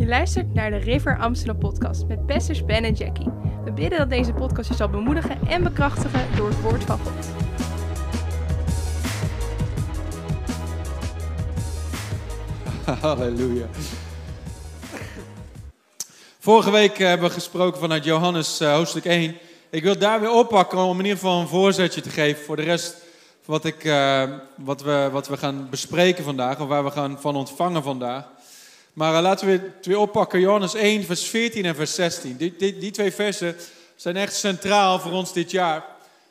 Je luistert naar de River Amsterdam podcast met pastors Ben en Jackie. We bidden dat deze podcast je zal bemoedigen en bekrachtigen door het woord van God. Halleluja. Vorige week eh, hebben we gesproken vanuit Johannes eh, hoofdstuk 1. Ik wil daar weer oppakken om in ieder geval een voorzetje te geven voor de rest wat, ik, eh, wat, we, wat we gaan bespreken vandaag, of waar we gaan van ontvangen vandaag. Maar eh, laten we het weer oppakken, Johannes 1, vers 14 en vers 16. Die, die, die twee versen zijn echt centraal voor ons dit jaar.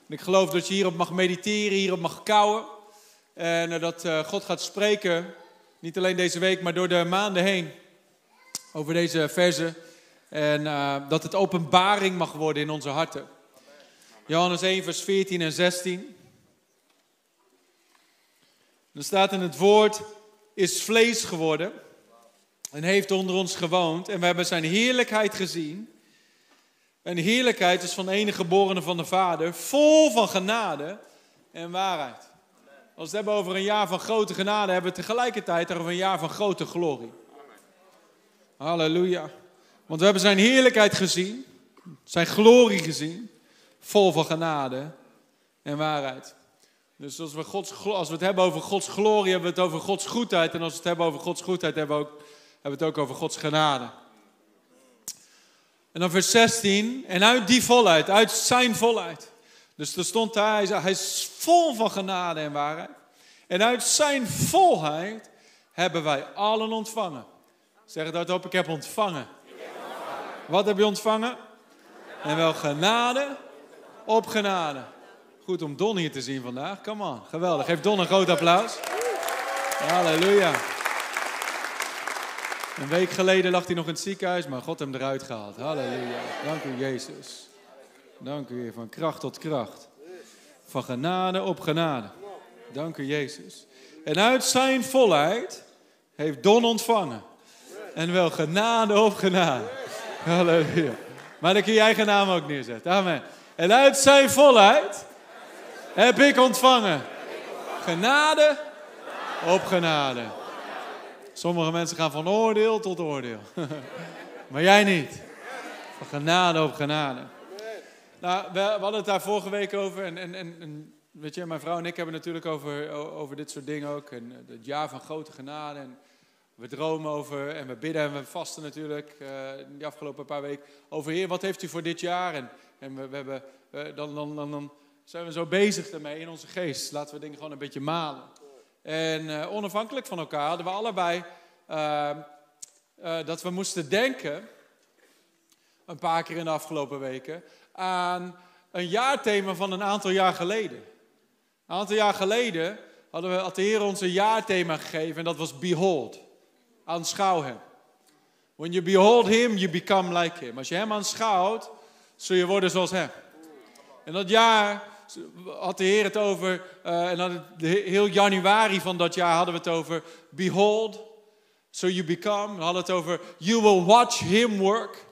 En ik geloof dat je hierop mag mediteren, hierop mag kouwen. En eh, dat eh, God gaat spreken, niet alleen deze week, maar door de maanden heen, over deze versen. En dat het openbaring mag worden in onze harten. Johannes 1, vers 14 en 16. Er staat in het woord, is vlees geworden en heeft onder ons gewoond. En we hebben zijn heerlijkheid gezien. En heerlijkheid is van enige geborene van de Vader, vol van genade en waarheid. Als we het hebben over een jaar van grote genade, hebben we tegelijkertijd over een jaar van grote glorie. Halleluja. Want we hebben zijn heerlijkheid gezien, zijn glorie gezien, vol van genade en waarheid. Dus als we, Gods, als we het hebben over Gods glorie, hebben we het over Gods goedheid. En als we het hebben over Gods goedheid, hebben we, ook, hebben het ook over Gods genade. En dan vers 16, en uit die volheid, uit zijn volheid. Dus er stond daar, hij, hij is vol van genade en waarheid. En uit zijn volheid hebben wij allen ontvangen. Zeg het hardop, ik heb ontvangen. Wat heb je ontvangen? En wel genade op genade. Goed om Don hier te zien vandaag. Come on, geweldig. Geef Don een groot applaus. Halleluja. Een week geleden lag hij nog in het ziekenhuis, maar God hem eruit gehaald. Halleluja. Dank u, Jezus. Dank u, Heer, van kracht tot kracht. Van genade op genade. Dank u, Jezus. En uit zijn volheid heeft Don ontvangen. En wel genade op genade. Halleluja. Maar dan kun je eigen naam ook neerzetten. Amen. En uit zijn volheid heb ik ontvangen. Genade op genade. Sommige mensen gaan van oordeel tot oordeel. Maar jij niet. Van genade op genade. Nou, we, hadden het daar vorige week over. En, en, en, weet je, mijn vrouw en ik hebben het natuurlijk over, over dit soort dingen ook. En eh, het jaar van grote genade. En we dromen over en we bidden en we vasten natuurlijk. eh die afgelopen paar weken. Over Heer, wat heeft u voor dit jaar? En, en we, we hebben, eh, dan, dan, dan, dan zijn we zo bezig ermee in onze geest. Laten we dingen gewoon een beetje malen. En eh, onafhankelijk van elkaar hadden we allebei eh, eh, dat we moesten denken, een paar keer in de afgelopen weken, aan een jaarthema van een aantal jaar geleden. Een aantal jaar geleden hadden we, had de Heer ons een jaarthema gegeven en dat was Behold. Aanschouw Hem. When you behold Him, you become like Him. Als je Hem aanschouwt, zul je worden zoals Hem. En dat jaar had de Heer het over, eh, en dan heel januari van dat jaar hadden we het over Behold, so you become. We hadden het over You will watch Him work.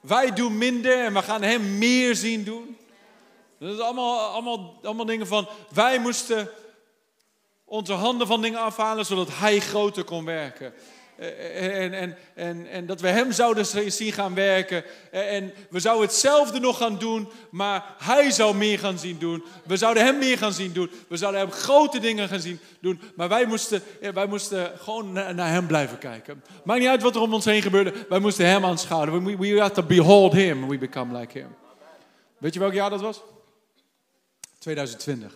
Wij doen minder en we gaan Hem meer zien doen. Dat is allemaal, allemaal, allemaal dingen van, wij moesten onze handen van dingen afhalen zodat Hij groter kon werken. Eh, En, en, en, en dat we Hem zouden zien gaan werken. Eh, En we zouden hetzelfde nog gaan doen, maar Hij zou meer gaan zien doen. We zouden Hem meer gaan zien doen. We zouden Hem grote dingen gaan zien doen. Maar wij moesten, eh, wij moesten gewoon na- naar Hem blijven kijken. Maakt niet uit wat er om ons heen gebeurde. Wij moesten Hem aanschouwen. We, we had to behold Him. We become like Him. Weet je welk jaar dat was? 2020.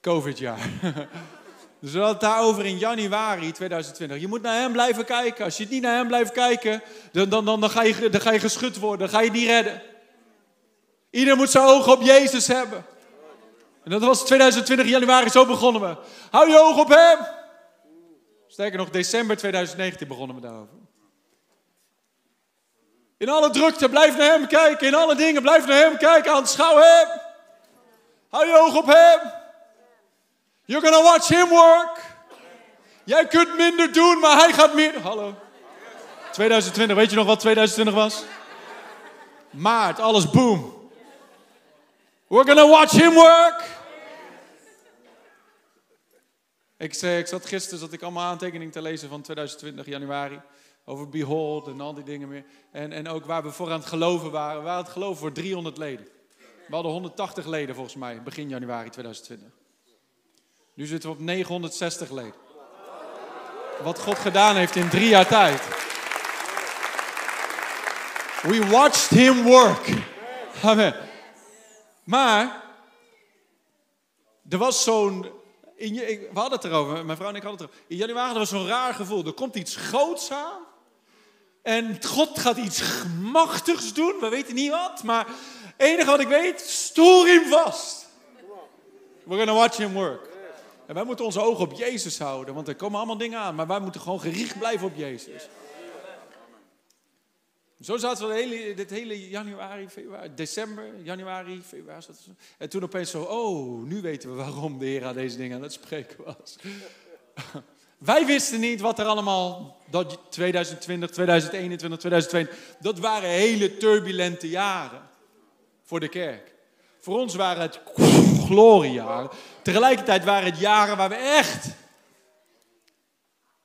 Covid-jaar. Dus we hadden het daarover in januari 2020. Je moet naar hem blijven kijken. Als je niet naar hem blijft kijken, dan, dan, dan, dan, ga, je, dan ga je geschud worden. Dan ga je niet redden. Ieder moet zijn ogen op Jezus hebben. En dat was 2020 januari, zo begonnen we. Hou je oog op hem. Sterker nog, december 2019 begonnen we daarover. In alle drukte, blijf naar hem kijken. In alle dingen, blijf naar hem kijken. Aanschouw hem. Hou je oog op hem. You're gonna watch him work. Jij kunt minder doen, maar hij gaat meer. Hallo. 2020, weet je nog wat 2020 was? Maart, alles boom. We're gonna watch him work. Ik, ik zat gisteren zat ik allemaal aantekeningen te lezen van 2020, januari. Over Behold en al die dingen meer. En, en ook waar we voor aan het geloven waren. We waren het geloven voor 300 leden. We hadden 180 leden volgens mij begin januari 2020. Nu zitten we op 960 leden. Wat God gedaan heeft in drie jaar tijd. We watched him work. Amen. Maar er was zo'n. We hadden het erover, mijn vrouw en ik hadden het erover. In januari was zo'n raar gevoel. Er komt iets groots aan. En God gaat iets machtigs doen. We weten niet wat, maar het enige wat ik weet, stoor hem vast. We're gonna watch him work. En wij moeten onze ogen op Jezus houden, want er komen allemaal dingen aan. Maar wij moeten gewoon gericht blijven op Jezus. Zo zaten we hele, dit hele januari, februari, december, januari, februari. En toen opeens zo, oh, nu weten we waarom de Heer aan deze dingen aan het spreken was. Wij wisten niet wat er allemaal, dat 2020, 2021, 2022, dat waren hele turbulente jaren voor de kerk. Voor ons waren het gloriejaren. Tegelijkertijd waren het jaren waar we echt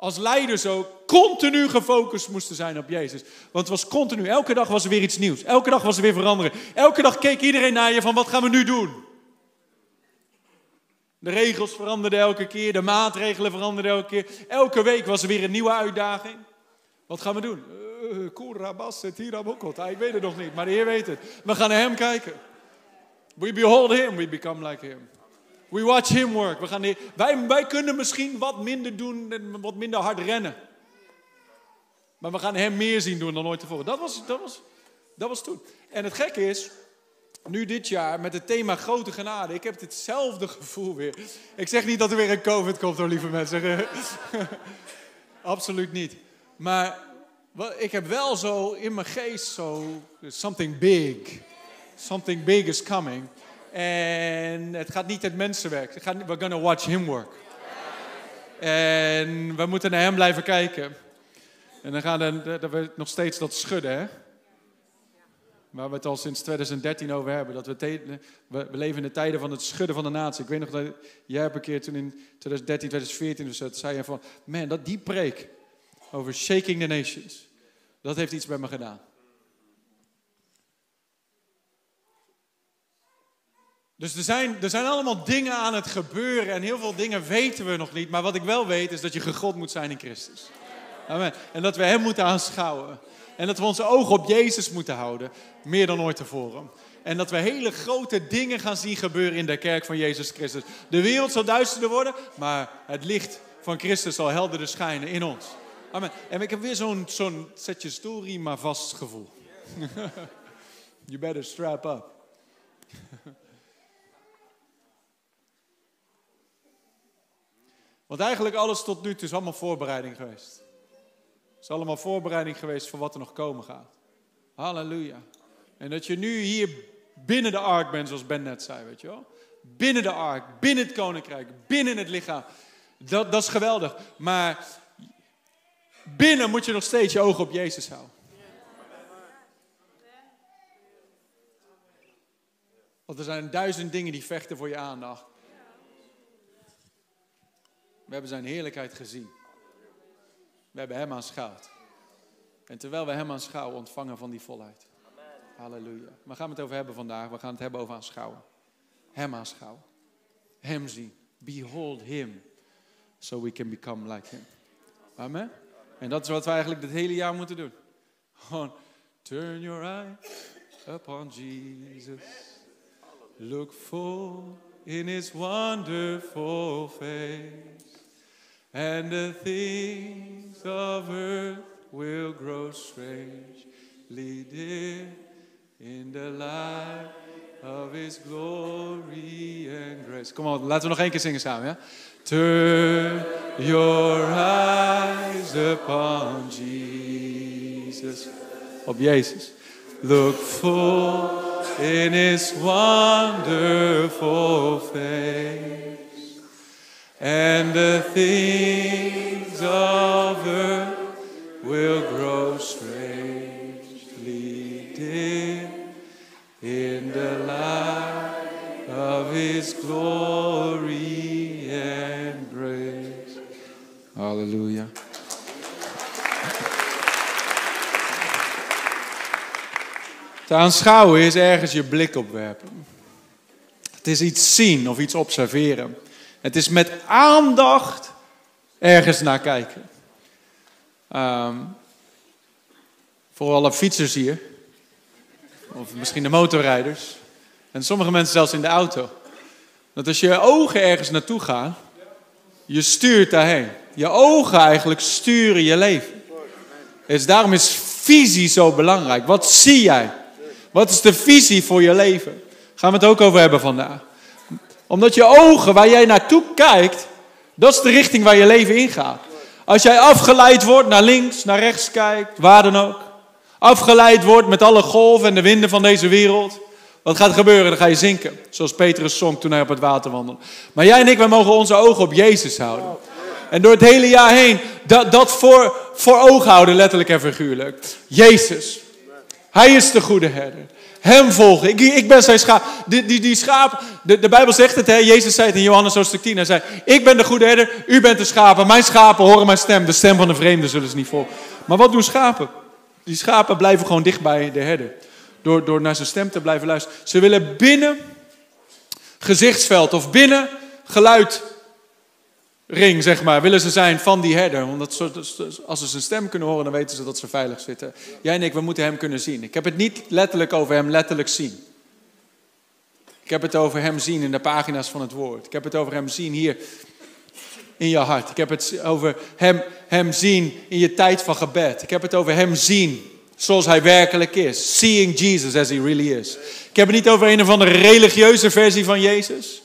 als leiders ook continu gefocust moesten zijn op Jezus. Want het was continu, elke dag was er weer iets nieuws. Elke dag was er weer veranderen. Elke dag keek iedereen naar je van wat gaan we nu doen? De regels veranderden elke keer, de maatregelen veranderden elke keer. Elke week was er weer een nieuwe uitdaging. Wat gaan we doen? Uh, ik weet het nog niet, maar de Heer weet het. We gaan naar Hem kijken. We behold Him, we become like Him. We watch Him work. We gaan wij, wij kunnen misschien wat minder doen en wat minder hard rennen. Maar we gaan Hem meer zien doen dan ooit tevoren. Dat was, dat was, dat was toen. En het gekke is, nu dit jaar met het thema grote genade. Ik heb hetzelfde gevoel weer. Ik zeg niet dat er weer een COVID komt hoor, lieve mensen. Absoluut niet. Maar ik heb wel zo in mijn geest zo something big. Something big is coming. En het gaat niet het mensenwerk. We're gonna watch him work. En we moeten naar hem blijven kijken. En dan gaan we nog steeds dat schudden, hè? Waar we het al sinds 2013 over hebben. Dat we, we, leven in de tijden van het schudden van de natie. Ik weet nog dat jij hebt een keer toen in 2013, 2014 dus dat zei je van... Man, dat die preek over shaking the nations. Dat heeft iets bij me gedaan. Dus er zijn, er zijn allemaal dingen aan het gebeuren en heel veel dingen weten we nog niet. Maar wat ik wel weet is dat je gegod moet zijn in Christus. Amen. En dat we Hem moeten aanschouwen. En dat we onze ogen op Jezus moeten houden, meer dan ooit tevoren. En dat we hele grote dingen gaan zien gebeuren in de kerk van Jezus Christus. De wereld zal duisterder worden, maar het licht van Christus zal helderder schijnen in ons. Amen. En ik heb weer zo'n zo'n zet je story maar vast gevoel. you better strap up. Want eigenlijk alles tot nu toe is allemaal voorbereiding geweest. Het is allemaal voorbereiding geweest voor wat er nog komen gaat. Halleluja. En dat je nu hier binnen de ark bent, zoals Ben net zei, weet je wel. Binnen de ark, binnen het koninkrijk, binnen het lichaam. Dat, dat is geweldig. Maar binnen moet je nog steeds je ogen op Jezus houden. Want er zijn duizend dingen die vechten voor je aandacht. We hebben zijn heerlijkheid gezien. We hebben hem aanschouwd. En terwijl we hem aanschouwen, ontvangen van die volheid. Halleluja. Waar gaan we het over hebben vandaag? We gaan het hebben over aanschouwen. Hem aanschouwen. Hem zien. Behold him. So we can become like him. Amen. En dat is wat we eigenlijk dit hele jaar moeten doen. Gewoon, turn your eye upon Jesus. Look full in his wonderful face. And the things of earth will grow strangely dim in the light of His glory and grace. Kom op, laten we nog één keer zingen samen, ja? Turn your eyes upon Jesus. Op Jezus. Look full in His wonderful face and the things of earth will grow strangely dim in the light of His glory and grace. Hallelujah. Te aanschouwen is ergens je blik op werpen. Het is iets zien of iets observeren. Het is met aandacht ergens naar kijken. Um, voor alle fietsers hier. Of misschien de motorrijders. En sommige mensen zelfs in de auto. Dat als je ogen ergens naartoe gaan, je stuurt daarheen. Je ogen eigenlijk sturen je leven. Dus daarom is visie zo belangrijk. Wat zie jij? Wat is de visie voor je leven? Gaan we het ook over hebben vandaag. Omdat je ogen, waar jij naartoe kijkt, dat is de richting waar je leven ingaat. Als jij afgeleid wordt naar links, naar rechts kijkt, waar dan ook. Afgeleid wordt met alle golven en de winden van deze wereld. Wat gaat gebeuren? Dan ga je zinken. Zoals Petrus zong toen hij op het water wandelde. Maar jij en ik, wij mogen onze ogen op Jezus houden. En door het hele jaar heen dat, dat voor, voor ogen houden, letterlijk en figuurlijk. Jezus. Hij is de goede herder. Hem volgen. Ik, ik ben zijn schaap. Die, die, die schaap, de, de Bijbel zegt het, hè? Jezus zei het in Johannes hoofdstuk 10. Hij zei, ik ben de goede herder, u bent de schapen. Mijn schapen horen mijn stem. De stem van de vreemde zullen ze niet volgen. Maar wat doen schapen? Die schapen blijven gewoon dicht bij de herder. Door, door naar zijn stem te blijven luisteren. Ze willen binnen gezichtsveld of binnen geluid ring, zeg maar, willen ze zijn van die herder. Omdat als ze zijn stem kunnen horen, dan weten ze dat ze veilig zitten. Jij en ik, we moeten hem kunnen zien. Ik heb het niet letterlijk over hem letterlijk zien. Ik heb het over hem zien in de pagina's van het woord. Ik heb het over hem zien hier in je hart. Ik heb het over hem, hem zien in je tijd van gebed. Ik heb het over hem zien zoals hij werkelijk is. Seeing Jesus as he really is. Ik heb het niet over een of andere religieuze versie van Jezus.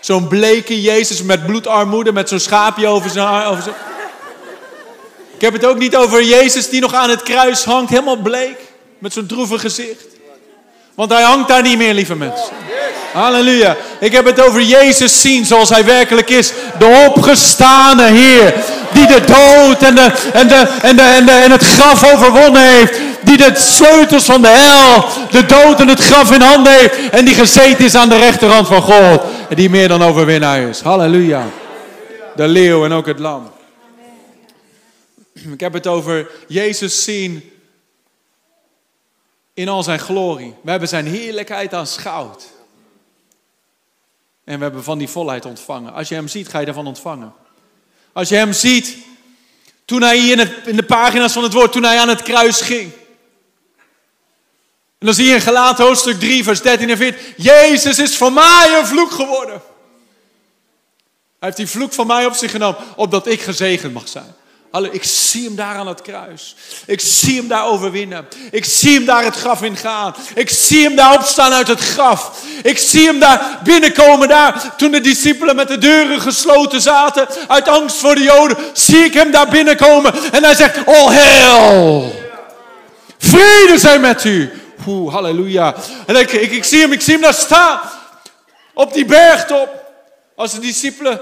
Zo'n bleke Jezus met bloedarmoede, met zo'n schaapje over zijn, over zijn... Ik heb het ook niet over Jezus die nog aan het kruis hangt, helemaal bleek, met zo'n droevig gezicht. Want hij hangt daar niet meer, lieve mensen. Halleluja. Ik heb het over Jezus zien zoals hij werkelijk is. De opgestane Heer. Die de dood en, de, en, de, en, de, en, de, en het graf overwonnen heeft. Die de sleutels van de hel, de dood en het graf in handen heeft. En die gezeten is aan de rechterhand van God. En die meer dan overwinnaar is. Halleluja. De leeuw en ook het lam. Ik heb het over Jezus zien in al zijn glorie. We hebben zijn heerlijkheid aanschouwd. En we hebben van die volheid ontvangen. Als je hem ziet, ga je daarvan ontvangen. Als je hem ziet, toen hij hier in, het, in de pagina's van het woord, toen hij aan het kruis ging. En dan zie je in Gelaat hoofdstuk 3, vers 13 en 14. Jezus is voor mij een vloek geworden. Hij heeft die vloek van mij op zich genomen, opdat ik gezegend mag zijn. Hallo, ik zie hem daar aan het kruis. Ik zie hem daar overwinnen. Ik zie hem daar het graf in gaan. Ik zie hem daar opstaan uit het graf. Ik zie hem daar binnenkomen daar. Toen de discipelen met de deuren gesloten zaten. Uit angst voor de joden. Zie ik hem daar binnenkomen. En hij zegt, oh hel. Vrede zijn met u. Oeh, halleluja. En ik, ik, ik, zie hem, ik zie hem daar staan. Op die bergtop. Als de discipelen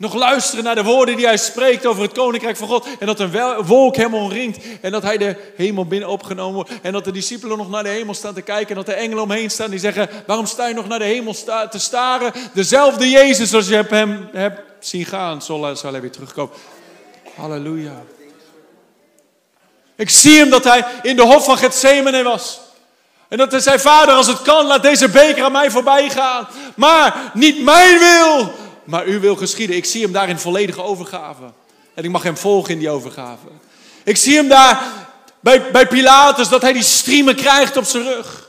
nog luisteren naar de woorden die hij spreekt over het koninkrijk van God. En dat een wolk hem omringt. En dat hij de hemel binnen opgenomen wordt. En dat de discipelen nog naar de hemel staan te kijken. En dat de engelen omheen staan die zeggen: Waarom sta je nog naar de hemel te staren? Dezelfde Jezus als je hem hebt zien gaan, zal, zal hij weer terugkomen. Halleluja. Ik zie hem dat hij in de hof van Gethsemane was. En dat hij zei: Vader, als het kan, laat deze beker aan mij voorbij gaan. Maar niet mijn wil, maar u wil geschieden. Ik zie hem daar in volledige overgave. En ik mag hem volgen in die overgave. Ik zie hem daar bij, bij Pilatus, dat hij die striemen krijgt op zijn rug.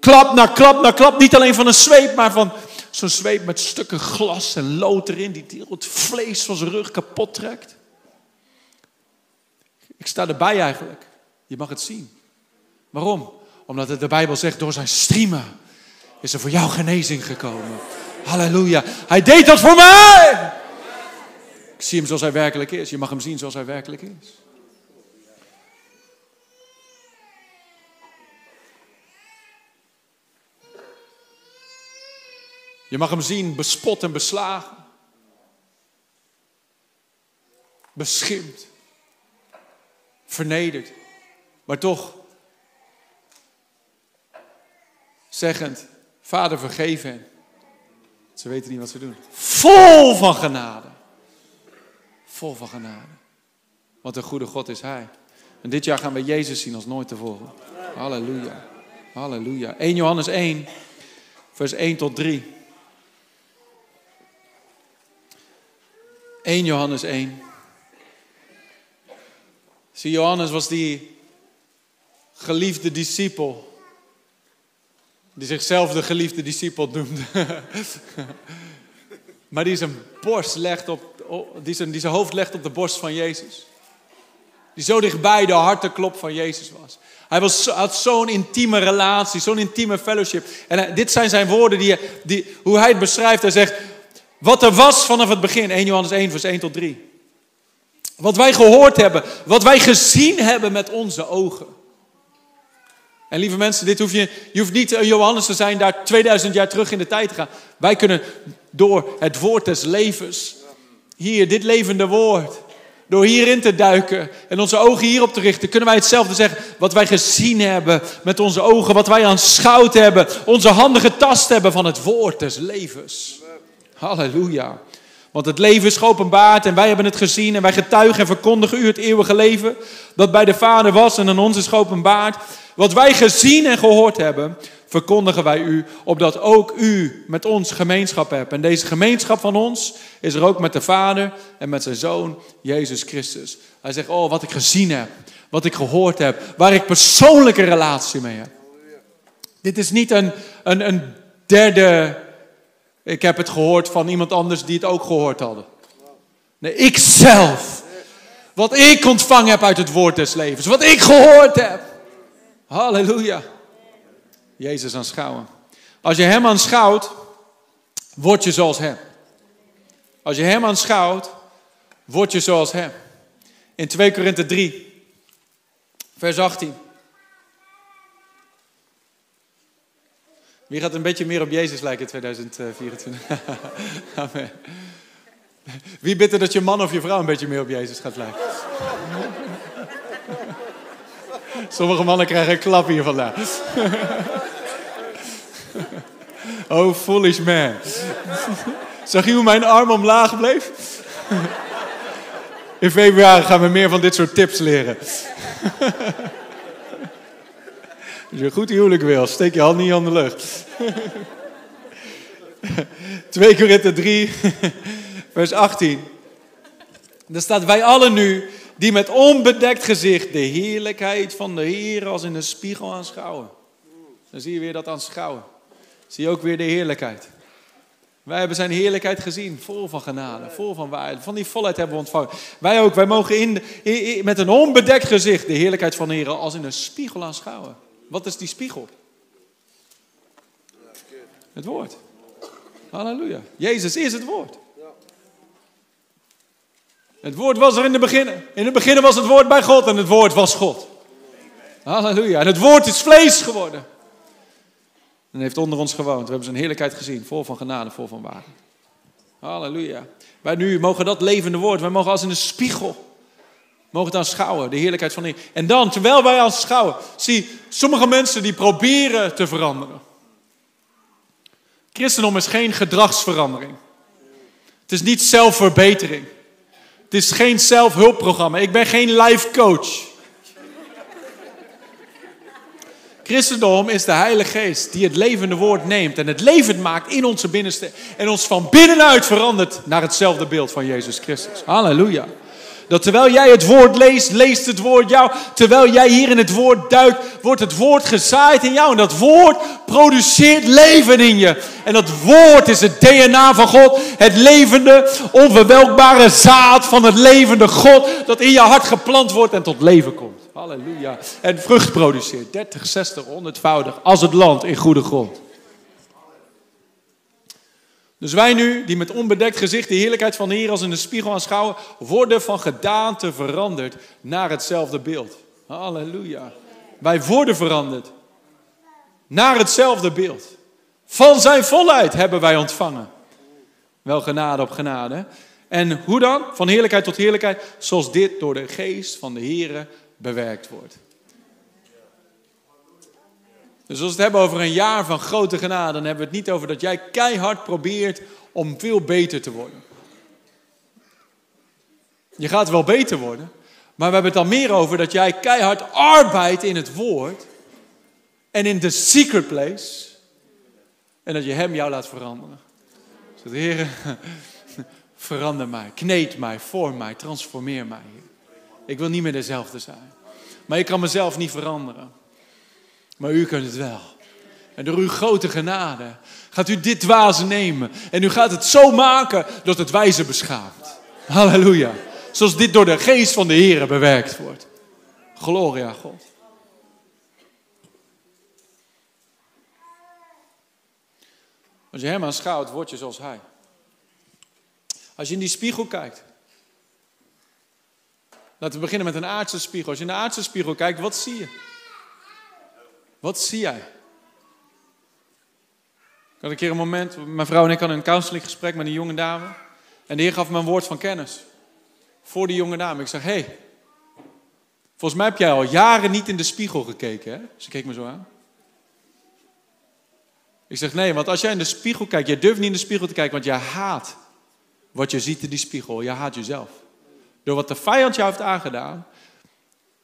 Klap na klap na klap. Niet alleen van een zweep, maar van zo'n zweep met stukken glas en lood erin. Die het vlees van zijn rug kapot trekt. Ik sta erbij eigenlijk. Je mag het zien. Waarom? Omdat de Bijbel zegt, door zijn striemen is er voor jou genezing gekomen. Halleluja. Hij deed dat voor mij. Ik zie hem zoals hij werkelijk is. Je mag hem zien zoals hij werkelijk is. Je mag hem zien bespot en beslagen. Beschimd. Vernederd. Maar toch zeggend, Vader vergeef hen. Ze weten niet wat ze doen. Vol van genade. Vol van genade. Wat een goede God is Hij. En dit jaar gaan we Jezus zien als nooit tevoren. Halleluja. Halleluja. 1 Johannes 1, vers 1 tot 3. 1 Johannes 1. Zie, Johannes was die geliefde discipel. Die zichzelf de geliefde discipel noemde. maar die zijn borst legt op, die zijn, die zijn hoofd legt op de borst van Jezus. Die zo dichtbij de hartenklop van Jezus was. Hij was, had zo'n intieme relatie, zo'n intieme fellowship. En dit zijn zijn woorden, die, die, hoe hij het beschrijft. Hij zegt, wat er was vanaf het begin, 1 Johannes 1, vers 1 tot 3. Wat wij gehoord hebben, wat wij gezien hebben met onze ogen. En lieve mensen, dit hoef je, je hoeft niet een Johannes te zijn, daar 2000 jaar terug in de tijd te gaan. Wij kunnen door het woord des levens, hier, dit levende woord, door hierin te duiken en onze ogen hierop te richten, kunnen wij hetzelfde zeggen. Wat wij gezien hebben met onze ogen, wat wij aanschouwd hebben, onze handen getast hebben van het woord des levens. Halleluja. Want het leven is geopenbaard en wij hebben het gezien en wij getuigen en verkondigen u het eeuwige leven dat bij de Vader was en aan ons is geopenbaard. Wat wij gezien en gehoord hebben, verkondigen wij u, opdat ook u met ons gemeenschap hebt. En deze gemeenschap van ons is er ook met de Vader en met zijn Zoon, Jezus Christus. Hij zegt, oh, wat ik gezien heb, wat ik gehoord heb, waar ik persoonlijke relatie mee heb. Dit is niet een, een, een derde, ik heb het gehoord van iemand anders die het ook gehoord hadden. Nee, ik zelf. Wat ik ontvangen heb uit het woord des levens. Wat ik gehoord heb. Halleluja. Jezus aanschouwen. Als je Hem aanschouwt, word je zoals Hem. Als je Hem aanschouwt, word je zoals Hem. In 2 Korinthe 3, vers 18. Wie gaat een beetje meer op Jezus lijken in 2024? Amen. Wie bidt er dat je man of je vrouw een beetje meer op Jezus gaat lijken? Sommige mannen krijgen een klap hier vandaan. Oh, foolish man. Zag je hoe mijn arm omlaag bleef? In februari gaan we meer van dit soort tips leren. Als je een goed huwelijk wil, steek je hand niet aan de lucht. 2 Korinther 3, vers 18. Daar staat, wij allen nu, die met onbedekt gezicht de heerlijkheid van de Heer als in een spiegel aanschouwen. Dan zie je weer dat aanschouwen. Zie je ook weer de heerlijkheid. Wij hebben zijn heerlijkheid gezien, vol van genade, vol van waarheid. Van die volheid hebben we ontvangen. Wij ook, wij mogen in, in, met een onbedekt gezicht de heerlijkheid van de Heer als in een spiegel aanschouwen. Wat is die spiegel? Het woord. Halleluja. Jezus is het woord. Het woord was er in het begin. In het begin was het woord bij God en het woord was God. Halleluja. En het woord is vlees geworden. En heeft onder ons gewoond. We hebben zijn heerlijkheid gezien. Vol van genade, vol van waarde. Halleluja. Wij nu mogen dat levende woord. Wij mogen als in een spiegel. Mogen het aanschouwen. De heerlijkheid van de En dan, terwijl wij aanschouwen. Zie, sommige mensen die proberen te veranderen. Christendom is geen gedragsverandering. Het is niet zelfverbetering. Het is geen zelfhulpprogramma. Ik ben geen life coach. Christendom is de Heilige Geest die het levende woord neemt en het levend maakt in onze binnenste en ons van binnenuit verandert naar hetzelfde beeld van Jezus Christus. Halleluja. Dat terwijl jij het woord leest, leest het woord jou. Terwijl jij hier in het woord duikt, wordt het woord gezaaid in jou. En dat woord produceert leven in je. En dat woord is het DNA van God. Het levende, onverwelkbare zaad van het levende God. Dat in je hart geplant wordt en tot leven komt. Halleluja. En vrucht produceert. 30, 60, 100voudig. Als het land in goede grond. Dus wij nu, die met onbedekt gezicht de heerlijkheid van de Heer als in de spiegel aanschouwen, worden van gedaante veranderd naar hetzelfde beeld. Halleluja. Wij worden veranderd naar hetzelfde beeld. Van zijn volheid hebben wij ontvangen. Wel genade op genade. En hoe dan? Van heerlijkheid tot heerlijkheid, zoals dit door de geest van de Heer bewerkt wordt. Dus als we het hebben over een jaar van grote genade, dan hebben we het niet over dat jij keihard probeert om veel beter te worden. Je gaat wel beter worden. Maar we hebben het dan meer over dat jij keihard arbeidt in het woord. En in de secret place. En dat je hem jou laat veranderen. Dus Heer, verander mij, kneed mij, vorm mij, transformeer mij. Ik wil niet meer dezelfde zijn. Maar ik kan mezelf niet veranderen. Maar u kunt het wel. En door uw grote genade gaat u dit dwaze nemen. En u gaat het zo maken dat het wijze beschaamt. Halleluja. Zoals dit door de geest van de Heer bewerkt wordt. Gloria God. Als je hem aanschouwt, word je zoals hij. Als je in die spiegel kijkt. Laten we beginnen met een aardse spiegel. Als je in de aardse spiegel kijkt, wat zie je? Wat zie jij? Ik had een keer een moment, mijn vrouw en ik hadden een counselinggesprek met een jonge dame. En de Heer gaf me een woord van kennis. Voor die jonge dame. Ik zeg, hé, hey, volgens mij heb jij al jaren niet in de spiegel gekeken. Hè? Ze keek me zo aan. Ik zeg, nee, want als jij in de spiegel kijkt, jij durft niet in de spiegel te kijken, want jij haat wat je ziet in die spiegel. Je haat jezelf. Door wat de vijand jou heeft aangedaan,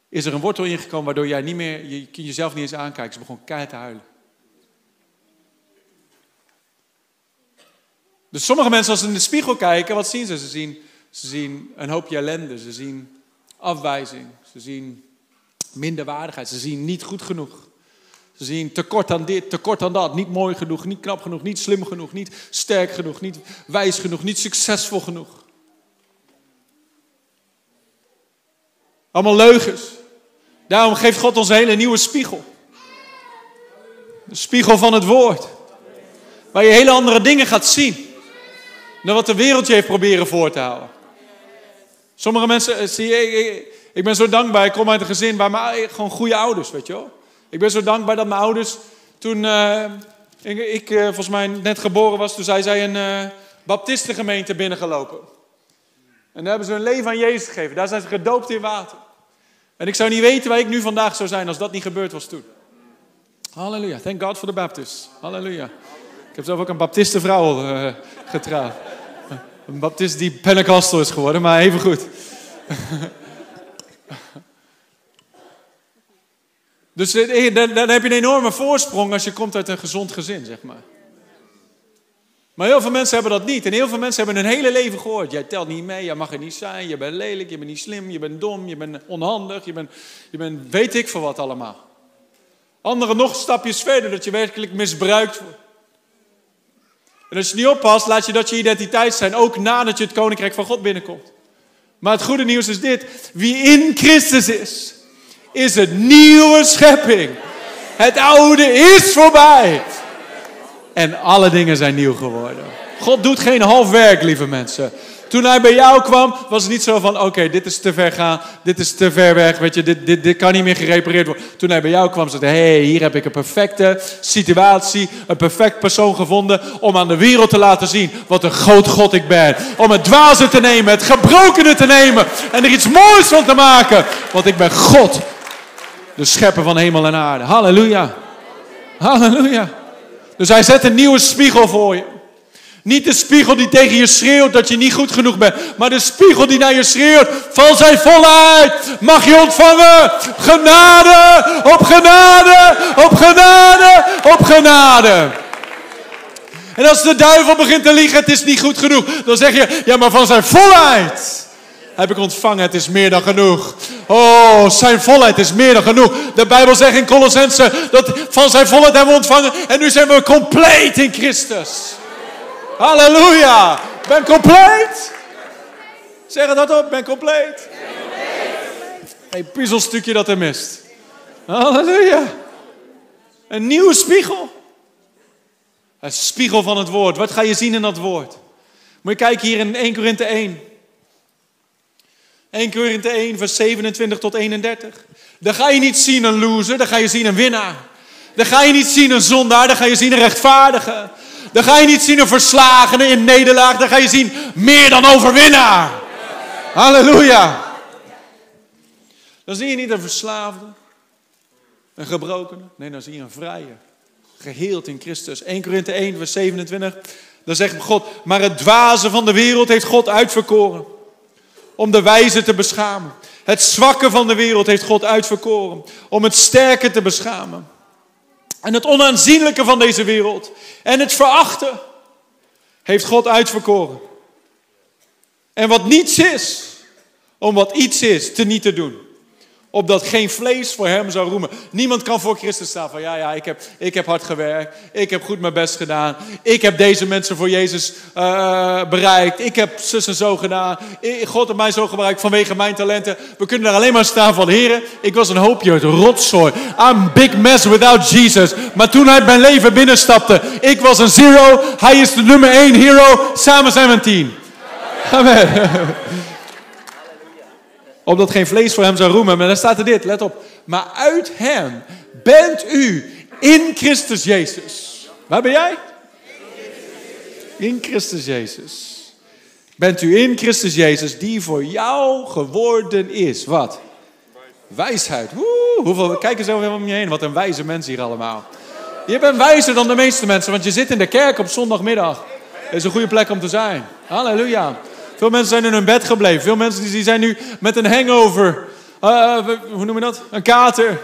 is er een wortel ingekomen waardoor jij niet meer, je jezelf niet eens aankijkt. Ze begon keihard te huilen. Dus sommige mensen als ze in de spiegel kijken, wat zien ze? Ze zien, ze zien een hoopje ellende, ze zien afwijzing, ze zien minderwaardigheid, ze zien niet goed genoeg. Ze zien tekort aan dit, tekort aan dat, niet mooi genoeg, niet knap genoeg, niet slim genoeg, niet sterk genoeg, niet wijs genoeg, niet succesvol genoeg. Allemaal leugens. Daarom geeft God ons een hele nieuwe spiegel. De spiegel van het woord. Waar je hele andere dingen gaat zien. Dan wat de wereld je heeft proberen voor te houden. Sommige mensen, eh, zie ik, ik ben zo dankbaar. Ik kom uit een gezin waar mijn, gewoon goede ouders, weet je wel. Ik ben zo dankbaar dat mijn ouders, toen uh, ik, uh, volgens mij net geboren was, toen zijn zij een baptistengemeente binnengelopen. En daar hebben ze hun leven aan Jezus gegeven. Daar zijn ze gedoopt in water. En ik zou niet weten waar ik nu vandaag zou zijn als dat niet gebeurd was toen. Halleluja. Thank God for the Baptists. Halleluja. Ik heb zelf ook een baptistenvrouw uh, getrouwd. Een baptist die Pentecostal is geworden, maar even goed. dus eh, dan heb je een enorme voorsprong als je komt uit een gezond gezin, zeg maar. Maar heel veel mensen hebben dat niet. En heel veel mensen hebben hun hele leven gehoord. Jij telt niet mee, jij mag er niet zijn, je bent lelijk, je bent niet slim, je bent dom, je bent onhandig, je bent, je weet ik voor wat allemaal. Anderen nog stapjes verder, dat je werkelijk misbruikt wordt. En als je niet oppast, laat je dat je identiteit zijn, ook nadat je het koninkrijk van God binnenkomt. Maar het goede nieuws is dit: wie in Christus is, is een nieuwe schepping. Het oude is voorbij. En alle dingen zijn nieuw geworden. God doet geen half werk, lieve mensen. Toen hij bij jou kwam, was het niet zo van: oké, dit is te ver gaan, dit is te ver weg, weet je, dit, dit, dit kan niet meer gerepareerd worden. Toen hij bij jou kwam, zei hij: hey, hier heb ik een perfecte situatie, een perfect persoon gevonden om aan de wereld te laten zien wat een groot God ik ben. Om het dwaze te nemen, het gebrokene te nemen en er iets moois van te maken. Want ik ben God, de schepper van hemel en aarde. Halleluja. Halleluja. Dus hij zet een nieuwe spiegel voor je. Niet de spiegel die tegen je schreeuwt dat je niet goed genoeg bent. Maar de spiegel die naar je schreeuwt. Val zij voluit. Mag je ontvangen. Genade. Op genade. Op genade. Op genade. En als de duivel begint te liegen. Het is niet goed genoeg. Dan zeg je. Ja maar van zijn volheid heb ik ontvangen. Het is meer dan genoeg. Oh, zijn volheid is meer dan genoeg. De Bijbel zegt in Colossense dat van zijn volheid hebben we ontvangen. En nu zijn we compleet in Christus. Halleluja. Ben compleet. Zeg het hardop, ben compleet. Een puzzelstukje dat er mist. Halleluja. Een nieuwe spiegel. Een spiegel van het woord. Wat ga je zien in dat woord? Moet je kijken hier in 1 Korinthe 1. 1 Korinthe 1, vers 27 tot 31. Dan ga je niet zien een loser, dan ga je zien een winnaar. Dan ga je niet zien een zondaar, dan ga je zien een rechtvaardige. Dan ga je niet zien een verslagene in nederlaag, dan ga je zien meer dan overwinnaar. Halleluja. Dan zie je niet een verslaafde, een gebrokene. Nee, dan zie je een vrije. Geheeld in Christus. 1 Korinthe 1, vers 27. Dan zegt God, maar het dwaze van de wereld heeft God uitverkoren om de wijze te beschamen. Het zwakke van de wereld heeft God uitverkoren om het sterke te beschamen. En het onaanzienlijke van deze wereld en het verachten heeft God uitverkoren. En wat niets is, om wat iets is te niet te doen opdat geen vlees voor hem zou roemen. Niemand kan voor Christus staan van ja, ja, ik heb, ik heb hard gewerkt, ik heb goed mijn best gedaan, ik heb deze mensen voor Jezus uh, bereikt, ik heb zus en zo gedaan, God heeft mij zo gebruikt vanwege mijn talenten. We kunnen daar alleen maar staan van, heren, ik was een hoopje, rotzooi, I'm big mess without Jesus. Maar toen hij mijn leven binnenstapte, ik was een zero, hij is de nummer één hero, samen zijn we een team. Amen opdat geen vlees voor hem zou roemen. Maar dan staat er dit, let op. Maar uit hem bent u in Christus Jezus. Waar ben jij? In Christus Jezus. Bent u in Christus Jezus die voor jou geworden is. Wat? Wijsheid. Woe, hoeveel, kijk eens over om je heen. Wat een wijze mensen hier allemaal. Je bent wijzer dan de meeste mensen, want je zit in de kerk op zondagmiddag. Dat is een goede plek om te zijn. Halleluja. Veel mensen zijn in hun bed gebleven. Veel mensen die zijn nu met een hangover. Uh, hoe noem je dat? Een kater.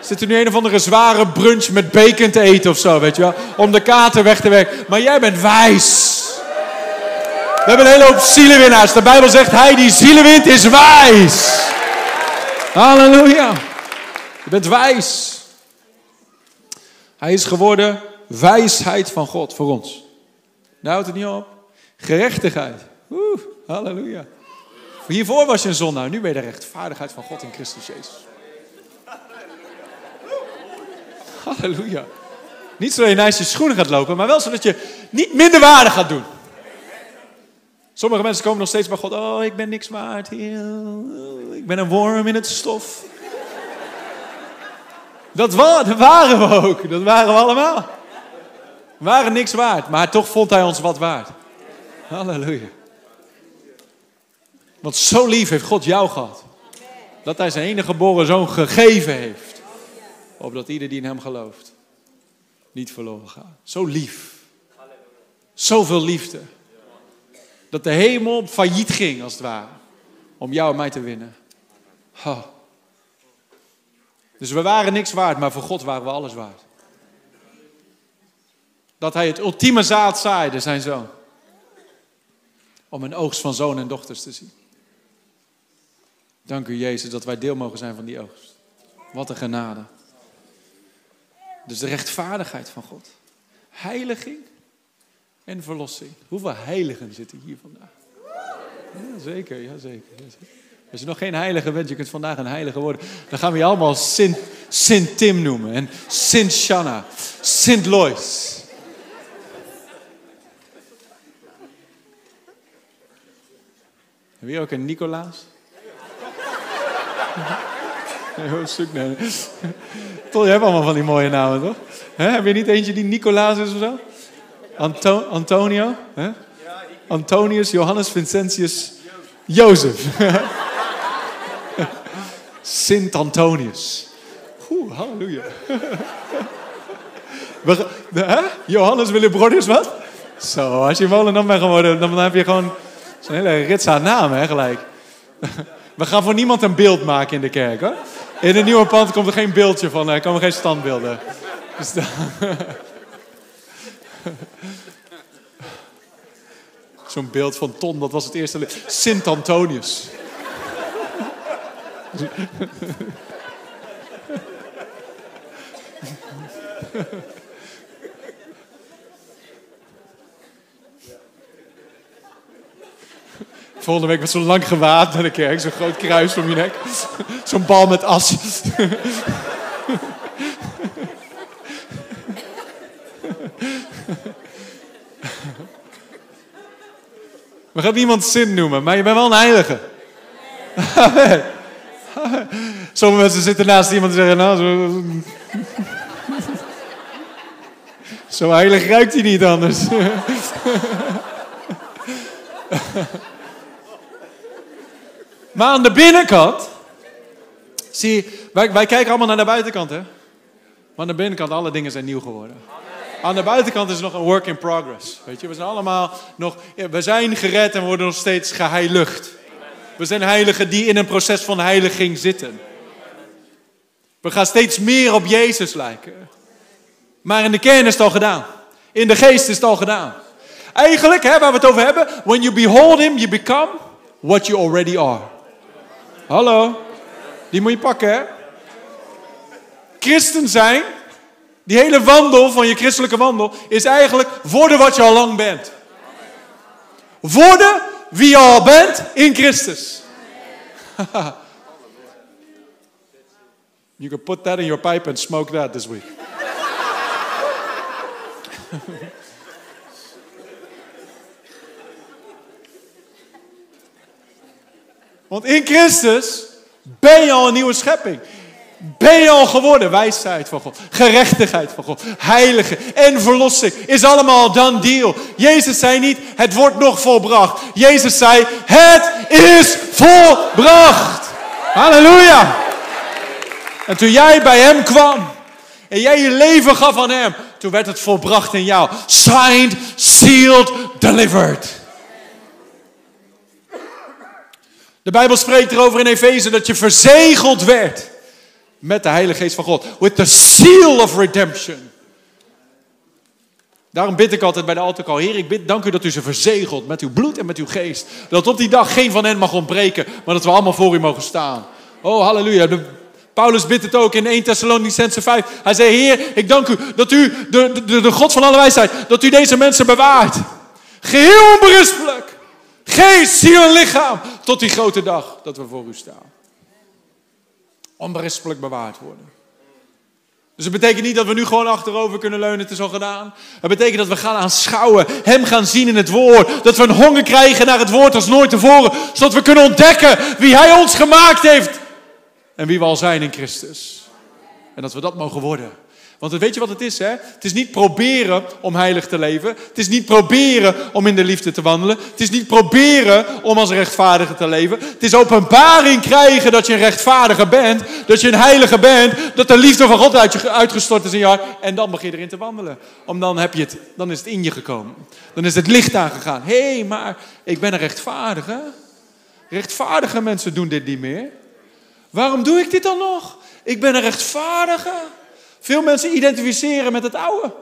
Zitten nu een of andere zware brunch met bacon te eten of zo, weet je wel? Om de kater weg te werken. Maar jij bent wijs. We hebben een hele hoop zielenwinnaars. De Bijbel zegt, hij die zielen wint is wijs. Halleluja. Je bent wijs. Hij is geworden wijsheid van God voor ons. Nou houdt het niet op. Gerechtigheid. Oeh, halleluja. Hiervoor was je een zondaar, nu ben je de rechtvaardigheid van God in Christus Jezus. Halleluja. Niet zodat je naast je schoenen gaat lopen, maar wel zodat je niet minder waarde gaat doen. Sommige mensen komen nog steeds bij God. Oh, ik ben niks waard. Ik ben een worm in het stof. Dat, waren we ook. Dat waren we allemaal. We waren niks waard, maar toch vond hij ons wat waard. Halleluja. Want zo lief heeft God jou gehad. Dat hij zijn enige geboren zoon gegeven heeft. Opdat ieder die in hem gelooft niet verloren gaat. Zo lief. Zoveel liefde. Dat de hemel failliet ging als het ware. Om jou en mij te winnen. Dus we waren niks waard, maar voor God waren we alles waard. Dat hij het ultieme zaad zaaide, zijn zoon om een oogst van zonen en dochters te zien. Dank u Jezus dat wij deel mogen zijn van die oogst. Wat een genade. Dus de rechtvaardigheid van God. Heiliging en verlossing. Hoeveel heiligen zitten hier vandaag? Ja, zeker, ja, zeker, ja, zeker. Als je nog geen heilige bent, je kunt vandaag een heilige worden. Dan gaan we je allemaal Sint, Sint Tim noemen. En Sint Shanna. Sint Lois. Wie ook een Nicolaas? Heel naar. Toch, je hebt allemaal van die mooie namen, toch? Heb je niet eentje die Nicolaas is of zo? Anto Antonio? Antonius, Johannes, Vincentius, Jozef. Sint Antonius. Oeh, halleluja. Johannes Willem Brothers, wat? Zo, als je molen bent geworden, dan heb je gewoon een hele rits aan namen, hè, gelijk. We gaan voor niemand een beeld maken in de kerk, hoor. In het nieuwe pand komt er geen beeldje van, er komen geen standbeelden. Dus Zo'n beeld van Ton, dat was het eerste. Sint Antonius. Volgende week met zo'n lang gewaad naar de kerk. Zo'n groot kruis om je nek. Zo'n bal met as. We gaan niemand zin noemen, maar je bent wel een heilige. Sommige mensen zitten naast iemand en zeggen, nou, zo, zo heilig ruikt hij niet anders. Maar aan de binnenkant, zie wij, wij kijken allemaal naar de buitenkant, hè? Maar aan de binnenkant, alle dingen zijn nieuw geworden. Aan de buitenkant is nog een work in progress. Weet je, we zijn allemaal nog, we zijn gered en worden nog steeds geheiligd. We zijn heiligen die in een proces van heiliging zitten. We gaan steeds meer op Jezus lijken. Maar in de kern is het al gedaan. In de geest is het al gedaan. Eigenlijk, hè, waar we het over hebben, when you behold him, you become what you already are. Hallo, die moet je pakken, hè? Christen zijn, die hele wandel van je christelijke wandel, is eigenlijk worden wat je al lang bent. Worden wie je al bent in Christus. you can put that in your pipe and smoke that this week. Want in Christus ben je al een nieuwe schepping. Ben je al geworden wijsheid van God, gerechtigheid van God, heilige en verlossing is allemaal dan deal. Jezus zei niet, het wordt nog volbracht. Jezus zei, het is volbracht. Halleluja. En toen jij bij hem kwam en jij je leven gaf aan hem, toen werd het volbracht in jou. Signed, sealed, delivered. De Bijbel spreekt erover in Efeze dat je verzegeld werd met de Heilige Geest van God. With the seal of redemption. Daarom bid ik altijd bij de altaar, Heer, ik bid, dank u dat u ze verzegelt met uw bloed en met uw geest. Dat op die dag geen van hen mag ontbreken, maar dat we allemaal voor u mogen staan. Oh, halleluja. Paulus bidt het ook in 1 Thessalonicense 5. Hij zei, Heer, ik dank u dat u, de, de, de God van alle wijsheid, dat u deze mensen bewaart. Geheel onberispelijk. Geest, ziel en lichaam. Tot die grote dag dat we voor u staan. Onberispelijk bewaard worden. Dus het betekent niet dat we nu gewoon achterover kunnen leunen, het is al gedaan. Het betekent dat we gaan aanschouwen, Hem gaan zien in het woord. Dat we een honger krijgen naar het woord als nooit tevoren. Zodat we kunnen ontdekken wie Hij ons gemaakt heeft. En wie we al zijn in Christus. En dat we dat mogen worden. Want weet je wat het is, hè? Het is niet proberen om heilig te leven. Het is niet proberen om in de liefde te wandelen. Het is niet proberen om als rechtvaardige te leven. Het is openbaring krijgen dat je een rechtvaardige bent. Dat je een heilige bent. Dat de liefde van God uit je uitgestort is in je. En dan begin je erin te wandelen. Om dan, heb je het, dan is het in je gekomen. Dan is het licht aangegaan. Hé, hey, maar ik ben een rechtvaardige. Rechtvaardige mensen doen dit niet meer. Waarom doe ik dit dan nog? Ik ben een rechtvaardige. Veel mensen identificeren met het oude.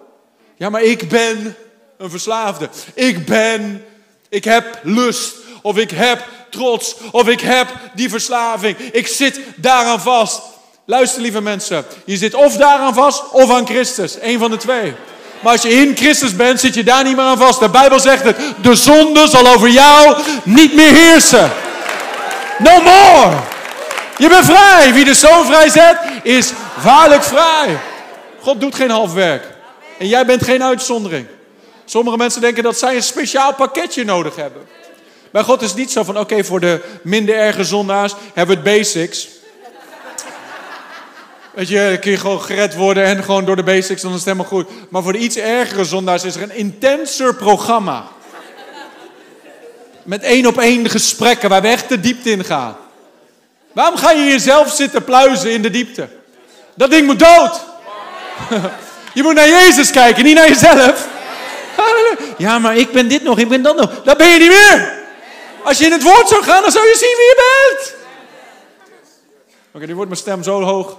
Ja, maar ik ben een verslaafde. Ik ben, ik heb lust. Of ik heb trots. Of ik heb die verslaving. Ik zit daaraan vast. Luister, lieve mensen. Je zit of daaraan vast of aan Christus. Eén van de twee. Maar als je in Christus bent, zit je daar niet meer aan vast. De Bijbel zegt het. De zonde zal over jou niet meer heersen. No more. Je bent vrij. Wie de zoon vrij zet, is waarlijk vrij. God doet geen half werk. En jij bent geen uitzondering. Sommige mensen denken dat zij een speciaal pakketje nodig hebben. Bij God is niet zo van, oké, voor de minder erge zondaars hebben we het basics. Weet je, dan kun je gewoon gered worden en gewoon door de basics, dan is het helemaal goed. Maar voor de iets ergere zondaars is er een intenser programma. Met één op één gesprekken waar we echt de diepte in gaan. Waarom ga je jezelf zitten pluizen in de diepte? Dat ding moet dood. Je moet naar Jezus kijken, niet naar jezelf. Ja, maar ik ben dit nog, ik ben dat nog. Dat ben je niet meer. Als je in het woord zou gaan, dan zou je zien wie je bent. Oké, nu wordt mijn stem zo hoog.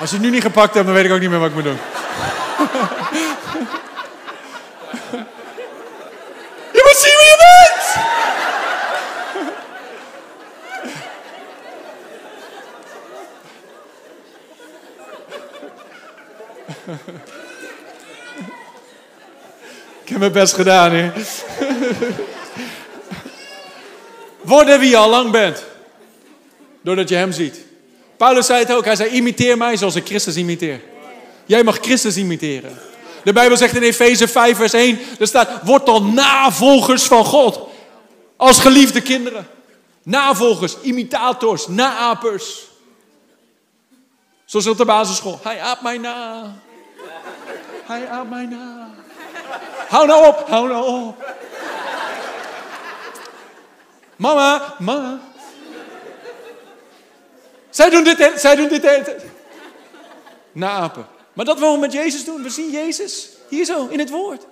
Als je het nu niet gepakt hebt, dan weet ik ook niet meer wat ik moet doen. je moet zien wie je bent. Ik heb mijn best gedaan, hè. Worden wie je al lang bent. Doordat je hem ziet. Paulus zei het ook. Hij zei, imiteer mij zoals ik Christus imiteer. Jij mag Christus imiteren. De Bijbel zegt in Efeze 5 vers 1. Er staat, word dan navolgers van God. Als geliefde kinderen. Navolgers, imitators, naapers. Zoals op de basisschool. Hij aapt mij na. Hij aapt mij na. Hou nou op, hou nou op. Mama, mama. Zij doen dit, zij doen dit. Maar dat willen we met Jezus doen. We zien Jezus hier zo in het woord.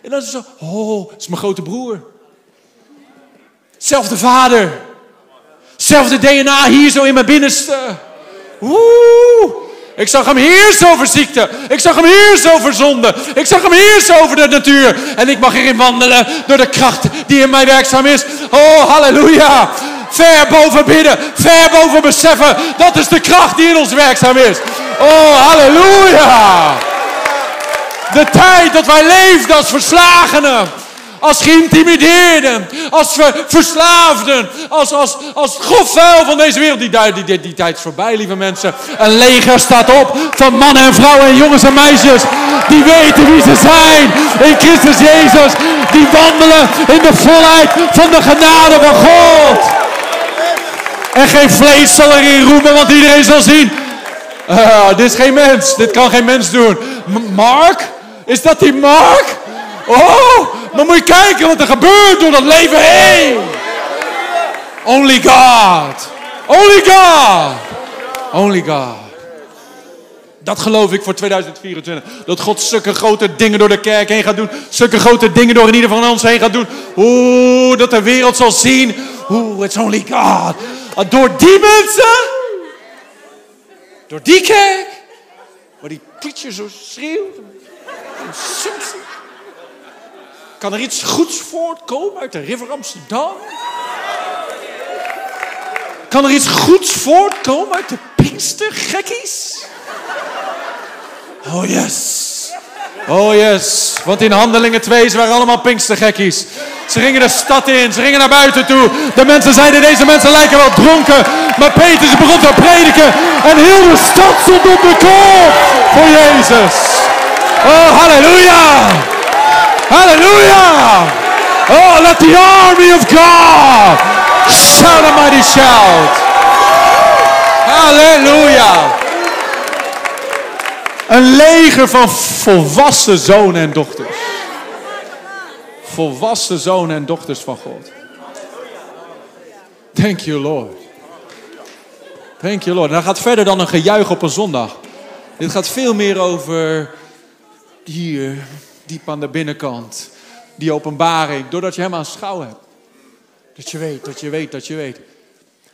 En dan is het zo, oh, dat is mijn grote broer. Zelfde vader. Zelfde DNA hier zo in mijn binnenste. Woe! Ik zag hem heersen over ziekte. Ik zag hem heersen over zonde. Ik zag hem heersen over de natuur. En ik mag erin wandelen door de kracht die in mij werkzaam is. Oh, halleluja. Ver boven bidden. Ver boven beseffen. Dat is de kracht die in ons werkzaam is. Oh, halleluja. De tijd dat wij leefden als verslagenen als geïntimideerden, als ver, verslaafden, als, als, als grofvuil van deze wereld. Die, die, die, tijd is voorbij, lieve mensen. Een leger staat op van mannen en vrouwen en jongens en meisjes die weten wie ze zijn in Christus Jezus. Die wandelen in de volheid van de genade van God. En geen vlees zal erin roemen, want iedereen zal zien. Uh, dit is geen mens. Dit kan geen mens doen. Mark? Is dat die Mark? Oh, dan moet je kijken wat er gebeurt door dat leven heen. Only God. Only God. Only God. Dat geloof ik voor 2024. Dat God zulke grote dingen door de kerk heen gaat doen. Zulke grote dingen door in ieder van ons heen gaat doen. Oeh, dat de wereld zal zien. Oeh, it's only God. Door die mensen. Door die kerk. Waar die preacher zo schreeuwt. Kan er iets goeds voortkomen uit de River Amsterdam? Kan er iets goeds voortkomen uit de Pinkstergekkies? Oh yes. Oh yes. Want in Handelingen 2 ze waren allemaal Pinkstergekkies. Ze gingen de stad in, ze gingen naar buiten toe. De mensen zeiden, deze mensen lijken wel dronken. Maar Petrus begon te prediken. En heel de stad stond op de kop voor Jezus. Oh, halleluja. Hallelujah! Oh, let the army of God shout a mighty shout. Halleluja. Een leger van volwassen zonen en dochters. Volwassen zonen en dochters van God. Thank you, Lord. Thank you, Lord. En dat gaat verder dan een gejuich op een zondag. Dit gaat veel meer over hier diep aan de binnenkant. Die openbaring, doordat je hem aanschouw hebt. Dat je weet, dat je weet, dat je weet.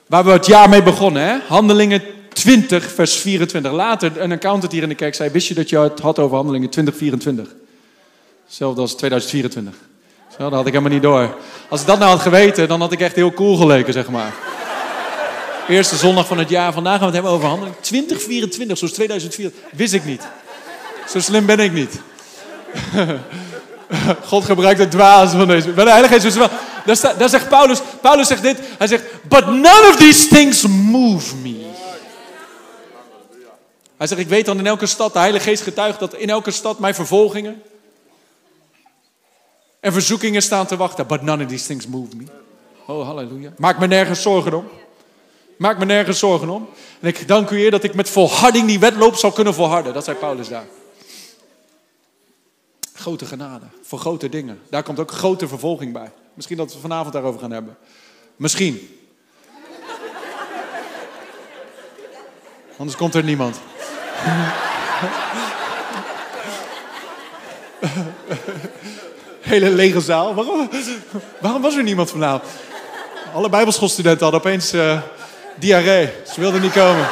Waar we het jaar mee begonnen, hè? Handelingen 20, vers 24. Later, een accountant hier in de kerk zei, wist je dat je het had over handelingen 2024? Hetzelfde als 2024. Zo, dat had ik helemaal niet door. Als ik dat nou had geweten, dan had ik echt heel cool geleken, zeg maar. Eerste zondag van het jaar. Vandaag gaan we het hebben over handelingen 2024, zoals 2004. Wist ik niet. Zo slim ben ik niet. God gebruikt het dwaas van deze. Maar de Heilige Geest is wel. Daar, daar zegt Paulus. Paulus zegt dit. Hij zegt: But none of these things move me. Hij zegt: Ik weet dan in elke stad. De Heilige Geest getuigt dat in elke stad mijn vervolgingen. En verzoekingen staan te wachten. But none of these things move me. Oh, halleluja. Maak me nergens zorgen om. Maak me nergens zorgen om. En ik dank u, Heer, dat ik met volharding die wedloop zal kunnen volharden. Dat zei Paulus daar. Grote genade. Voor grote dingen. Daar komt ook grote vervolging bij. Misschien dat we vanavond daarover gaan hebben. Misschien. Anders komt er niemand. Hele lege zaal. Waarom, waarom was er niemand vanavond? Alle bijbelschoolstudenten hadden opeens uh, diarree. Ze wilden niet komen.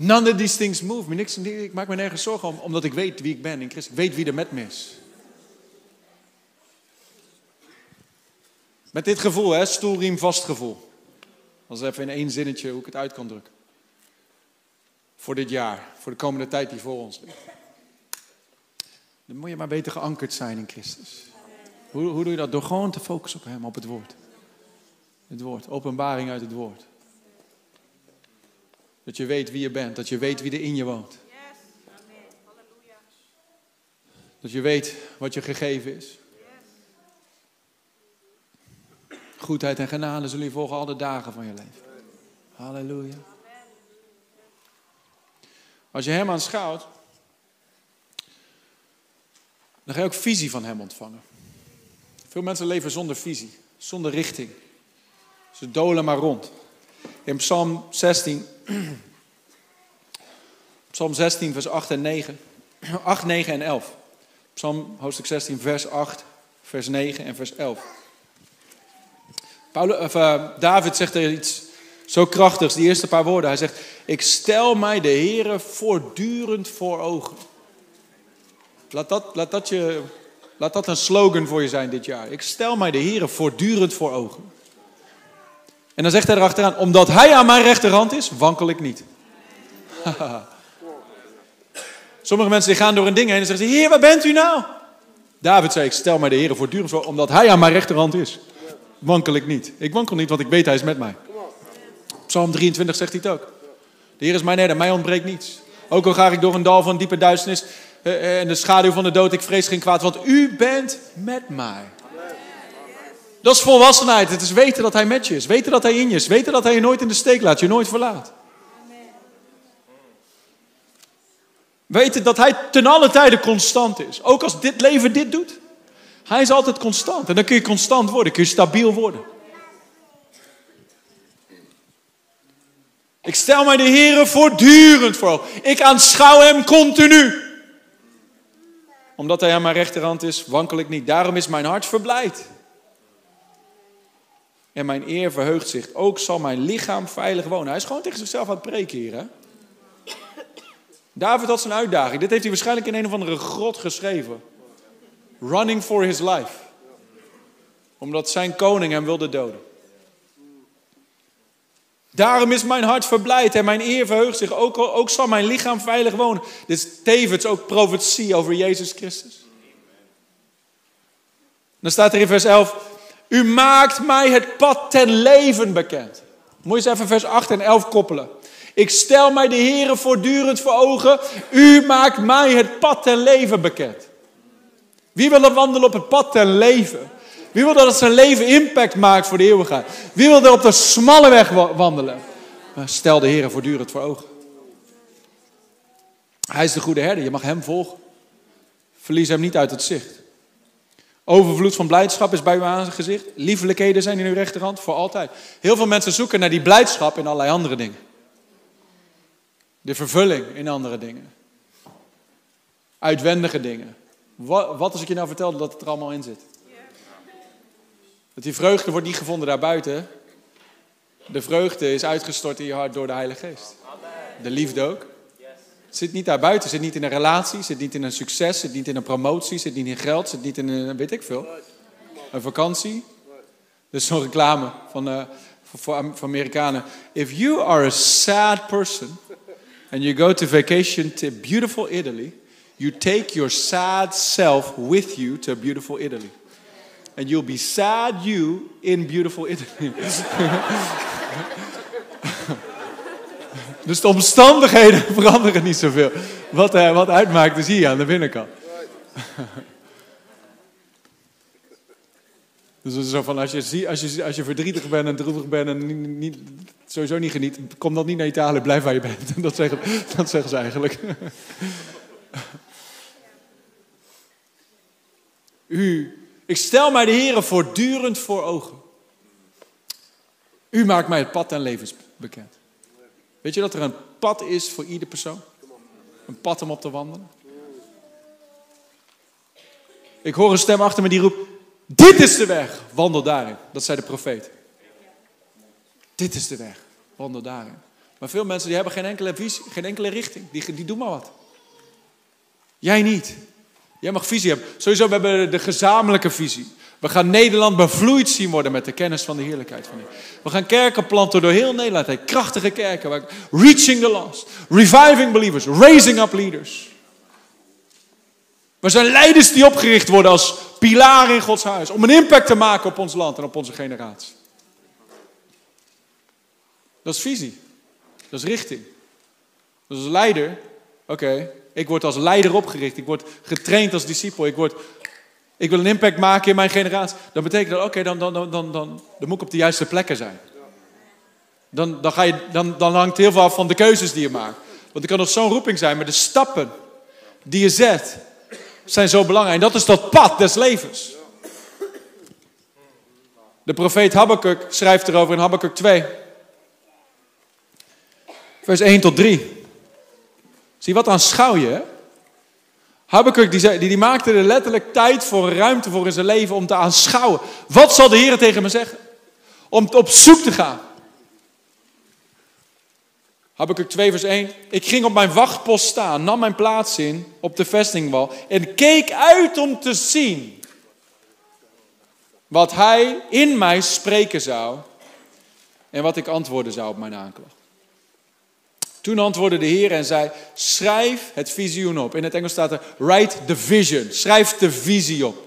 None of these things move me. Niks, ik maak me nergens zorgen om, omdat ik weet wie ik ben in Christus. Ik weet wie er met me is. Met dit gevoel, hè, stoelriem vast gevoel. Dat even in één zinnetje hoe ik het uit kan drukken. Voor dit jaar, voor de komende tijd die voor ons ligt. Dan moet je maar beter geankerd zijn in Christus. Hoe, hoe doe je dat? Door gewoon te focussen op Hem, op het woord. Het woord, openbaring uit het woord. Dat je weet wie je bent. Dat je weet wie er in je woont. Dat je weet wat je gegeven is. Goedheid en genade zullen je volgen al de dagen van je leven. Halleluja. Als je hem aanschouwt, dan ga je ook visie van hem ontvangen. Veel mensen leven zonder visie, zonder richting. Ze dolen maar rond. In Psalm 16, Psalm 16, vers 8 en 9. 8, 9 en 11. Psalm hoofdstuk 16, vers 8, vers 9 en vers 11. Paulus, of, uh, David zegt er iets zo krachtigs, die eerste paar woorden. Hij zegt, ik stel mij de Heere voortdurend voor ogen. Laat dat, laat, dat je, laat dat een slogan voor je zijn dit jaar. Ik stel mij de Heere voortdurend voor ogen. En dan zegt hij erachteraan, omdat hij aan mijn rechterhand is, wankel ik niet. Sommige mensen die gaan door een ding heen en zeggen, heer, waar bent u nou? David zei, ik stel mij de Heer voortdurend voor, omdat hij aan mijn rechterhand is. Wankel ik niet. Ik wankel niet, want ik weet hij is met mij. Psalm 23 zegt hij het ook. De Heer is mijn herder, mij ontbreekt niets. Ook al ga ik door een dal van diepe duisternis eh, eh, en de schaduw van de dood, ik vrees geen kwaad, want u bent met mij. Dat is volwassenheid. Het is weten dat hij met je is. Weten dat hij in je is. Weten dat hij je nooit in de steek laat, je nooit verlaat. Weten dat hij ten alle tijden constant is. Ook als dit leven dit doet. Hij is altijd constant. En dan kun je constant worden, kun je stabiel worden. Ik stel mij de Heeren voortdurend voor. Ik aanschouw hem continu. Omdat hij aan mijn rechterhand is, wankel ik niet. Daarom is mijn hart verblijd. En mijn eer verheugt zich. Ook zal mijn lichaam veilig wonen. Hij is gewoon tegen zichzelf aan het preken hier. David had zijn uitdaging. Dit heeft hij waarschijnlijk in een of andere grot geschreven. Running for his life. Omdat zijn koning hem wilde doden. Daarom is mijn hart verblijd en mijn eer verheugt zich. Ook, ook zal mijn lichaam veilig wonen. Dit is tevens ook profetie over Jezus Christus. Dan staat er in vers 11. U maakt mij het pad ten leven bekend. Moet je eens even vers 8 en 11 koppelen. Ik stel mij de Heere voortdurend voor ogen. U maakt mij het pad ten leven bekend. Wie wil er wandelen op het pad ten leven? Wie wil dat zijn leven impact maakt voor de eeuwigheid? Wie wil er op de smalle weg wandelen? Stel de Heer voortdurend voor ogen. Hij is de goede herder, je mag hem volgen. Verlies hem niet uit het zicht. Overvloed van blijdschap is bij uw aangezicht. Liefelijkheden zijn in uw rechterhand voor altijd. Heel veel mensen zoeken naar die blijdschap in allerlei andere dingen. De vervulling in andere dingen. Uitwendige dingen. Wat, wat als ik je nou vertelde dat het er allemaal in zit? Dat die vreugde wordt niet gevonden daarbuiten. De vreugde is uitgestort in je hart door de Heilige Geest. De liefde ook. Zit niet daarbuiten, zit niet in een relatie, zit niet in een succes, zit niet in een promotie, zit niet in geld, zit niet in een, weet ik veel, een vakantie. Dus zo'n reclame van, uh, voor, voor Amerikanen. If you are a sad person and you go to vacation to beautiful Italy, you take your sad self with you to beautiful Italy. And you'll be sad you in beautiful Italy. dus de omstandigheden veranderen niet zoveel. Wat, uh, wat uitmaakt is hier aan de binnenkant. Dus het is zo van, als je, als, je, als je verdrietig bent en droevig bent en niet, sowieso niet geniet, kom dan niet naar Italië, blijf waar je bent. Dat zeggen, dat zeggen ze eigenlijk. U ik stel mij de Heer voortdurend voor ogen. U maakt mij het pad en levens bekend. Weet je dat er een pad is voor ieder persoon? Een pad om op te wandelen? Ik hoor een stem achter me die roept: Dit is de weg, wandel daarin. Dat zei de profeet. Dit is de weg, wandel daarin. Maar veel mensen die hebben geen enkele visie, geen enkele richting. Die, die doen maar wat. Jij niet. Jij mag visie hebben. Sowieso, we hebben de gezamenlijke visie. We gaan Nederland bevloeid zien worden met de kennis van de heerlijkheid van U. We gaan kerken planten door heel Nederland. Hey, krachtige kerken. Reaching the lost. Reviving believers. Raising up leaders. We zijn leiders die opgericht worden als pilaar in Gods huis. Om een impact te maken op ons land en op onze generatie. Dat is visie. Dat is richting. Dat is leider. Oké, ik word als leider opgericht. Ik word getraind als discipel. Ik, word, ik wil een impact maken in mijn generatie. Dan betekent dat, oké, dan, dan, dan, dan, dan, moet ik op de juiste plekken zijn. Dan, dan, ga je, dan, dan hangt heel veel af van de keuzes die je maakt. Want er kan nog zo'n roeping zijn, maar de stappen die je zet zijn zo belangrijk. En dat is dat pad des levens. De profeet Habakkuk schrijft erover in Habakkuk 2. Vers 1 tot 3. Zie wat aanschouw je? Habakkuk die, die, die maakte er letterlijk tijd voor, ruimte voor in zijn leven om te aanschouwen. Wat zal de Heer tegen me zeggen? Om op zoek te gaan. Habakkuk 2 vers 1. Ik ging op mijn wachtpost staan, nam mijn plaats in op de vestingwal en keek uit om te zien wat hij in mij spreken zou en wat ik antwoorden zou op mijn aanklacht. Toen antwoordde de Heer en zei: Schrijf het visioen op. In het Engels staat er: Write the vision. Schrijf de visie op.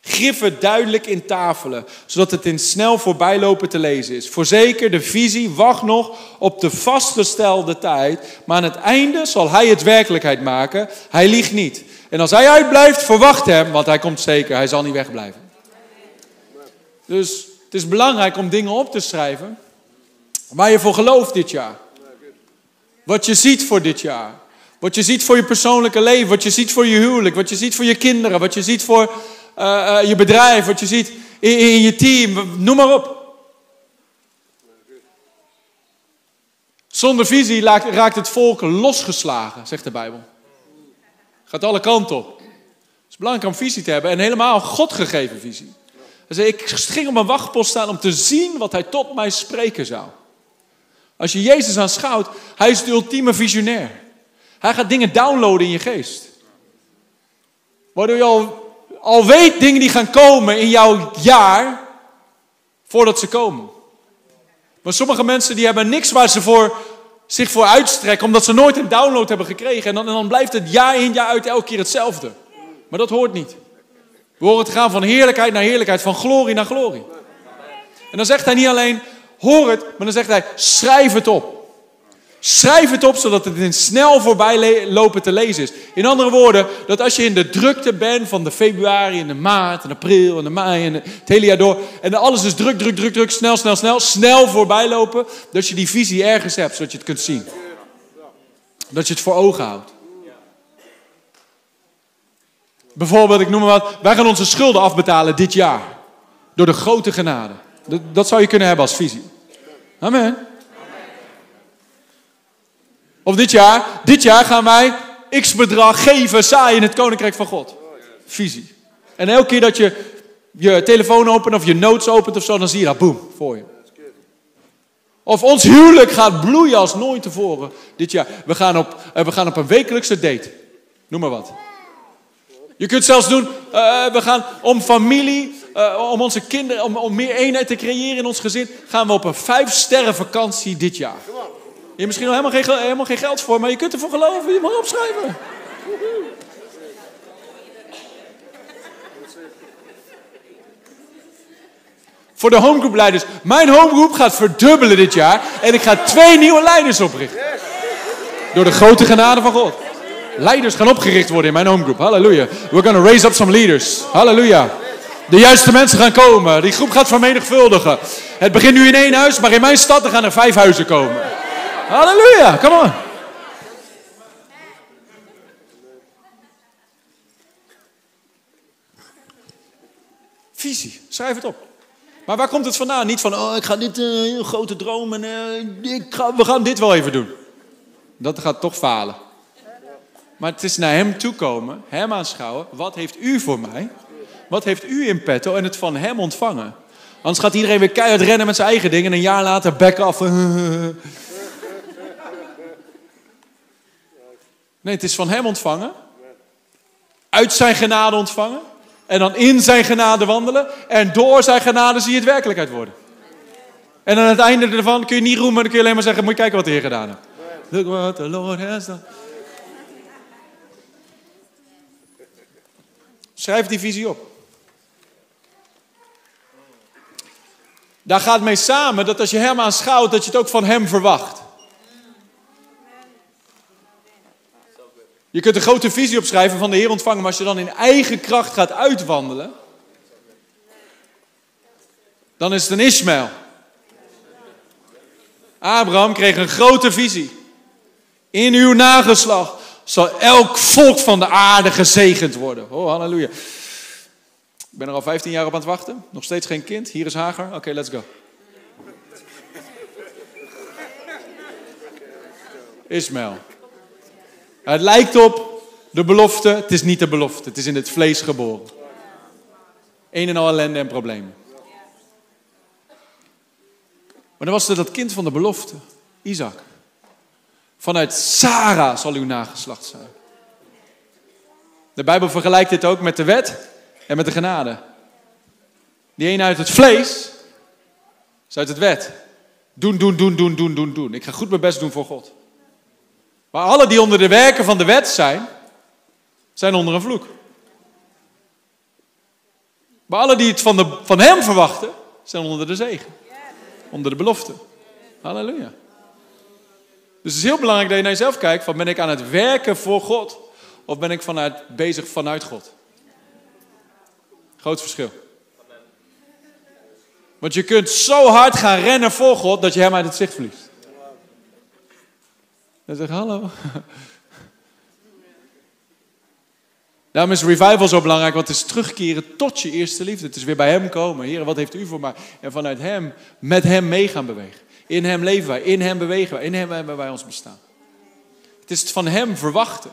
Grif het duidelijk in tafelen, zodat het in snel voorbijlopen te lezen is. Voorzeker, de visie wacht nog op de vastgestelde tijd, maar aan het einde zal hij het werkelijkheid maken. Hij liegt niet. En als hij uitblijft, verwacht hem, want hij komt zeker, hij zal niet wegblijven. Dus het is belangrijk om dingen op te schrijven waar je voor gelooft dit jaar. Wat je ziet voor dit jaar. Wat je ziet voor je persoonlijke leven, wat je ziet voor je huwelijk, wat je ziet voor je kinderen, wat je ziet voor uh, je bedrijf, wat je ziet in, in je team, noem maar op. Zonder visie raakt het volk losgeslagen, zegt de Bijbel. Gaat alle kanten op. Het is belangrijk om visie te hebben en helemaal God gegeven visie. Dus ik ging op mijn wachtpost staan om te zien wat hij tot mij spreken zou. Als je Jezus aanschouwt, hij is de ultieme visionair. Hij gaat dingen downloaden in je geest. Waardoor je al, weet dingen die gaan komen in jouw jaar, voordat ze komen. Maar sommige mensen die hebben niks waar ze voor, zich voor uitstrekken, omdat ze nooit een download hebben gekregen. En dan, en dan blijft het jaar in jaar uit elke keer hetzelfde. Maar dat hoort niet. We horen te gaan van heerlijkheid naar heerlijkheid, van glorie naar glorie. En dan zegt hij niet alleen, hoor het, maar dan zegt hij, schrijf het op. Schrijf het op zodat het in snel voorbij lopen te lezen is. In andere woorden, dat als je in de drukte bent van de februari en de maart en april en de mei en het hele jaar door. En alles is druk, druk, druk, druk, snel, snel, snel, snel voorbij lopen. Dat je die visie ergens hebt, zodat je het kunt zien. Dat je het voor ogen houdt. Bijvoorbeeld, ik noem maar wat, wij gaan onze schulden afbetalen dit jaar. Door de grote genade. Dat, zou je kunnen hebben als visie. Amen. Of dit jaar, dit jaar gaan wij x bedrag geven, zaaien in het koninkrijk van God. Visie. En elke keer dat je je telefoon opent of je notes opent of zo, dan zie je dat, boem, voor je. Of ons huwelijk gaat bloeien als nooit tevoren dit jaar. We gaan op, eh, we gaan op een wekelijkse date. Noem maar wat. Je kunt zelfs doen, uh, we gaan om familie, uh, om onze kinderen, om, om, meer eenheid te creëren in ons gezin, gaan we op een vijf sterren vakantie dit jaar. Je hebt misschien nog helemaal geen, helemaal geen geld voor, maar je kunt ervoor geloven, je mag opschrijven. Voor de homegroepleiders. Mijn homegroep gaat verdubbelen dit jaar. En ik ga twee nieuwe leiders oprichten. Door de grote genade van God. Leiders gaan opgericht worden in mijn homegroep. Halleluja. We're gonna raise up some leaders. Halleluja. De juiste mensen gaan komen. Die groep gaat vermenigvuldigen. Het begint nu in één huis, maar in mijn stad gaan er vijf huizen komen. Halleluja. Come on. Visie. Schrijf het op. Maar waar komt het vandaan? Niet van, oh, ik ga dit uh, grote droom en uh, ik ga, we gaan dit wel even doen. Dat gaat toch falen. Maar het is naar hem toekomen, hem aanschouwen. Wat heeft u voor mij? Wat heeft u in petto? En het van hem ontvangen. Anders gaat iedereen weer keihard rennen met zijn eigen dingen. En een jaar later back af. Nee, het is van hem ontvangen. Uit zijn genade ontvangen. En dan in zijn genade wandelen. En door zijn genade zie je het werkelijkheid worden. En aan het einde ervan kun je niet roemen, dan kun je alleen maar zeggen: Moet je kijken wat de Heer gedaan heeft. Look Lord has. Schrijf die visie op. Daar gaat mee samen dat als je hem aanschouwt, dat je het ook van hem verwacht. Je kunt een grote visie opschrijven van de Heer ontvangen, maar als je dan in eigen kracht gaat uitwandelen, dan is het een Ismaël. Abraham kreeg een grote visie. In uw nageslag zal elk volk van de aarde gezegend worden. Oh, halleluja. Ik ben er al 15 jaar op aan het wachten. Nog steeds geen kind. Hier is Hager. Oké, let's go. Ismaël. Het lijkt op de belofte. Het is niet de belofte. Het is in het vlees geboren. Een en al ellende en problemen. Maar dan was er dat kind van de belofte. Isaac. Vanuit Sarah zal uw nageslacht zijn. De Bijbel vergelijkt dit ook met de wet en met de genade. Die een uit het vlees is uit het wet. Doen, doen, doen, doen, doen, doen, doen. Ik ga goed mijn best doen voor God. Maar alle die onder de werken van de wet zijn, zijn onder een vloek. Maar alle die het van, de, van hem verwachten, zijn onder de zegen. Onder de belofte. Halleluja. Dus het is heel belangrijk dat je naar jezelf kijkt: van ben ik aan het werken voor God of ben ik vanuit, bezig vanuit God? Groot verschil. Want je kunt zo hard gaan rennen voor God dat je hem uit het zicht verliest. Dan zeg hallo. Daarom is revival zo belangrijk, want het is terugkeren tot je eerste liefde. Het is weer bij hem komen. Heer, wat heeft u voor mij? En vanuit hem, met hem mee gaan bewegen. In hem leven wij, in hem bewegen wij, in hem hebben wij ons bestaan. Het is van hem verwachten.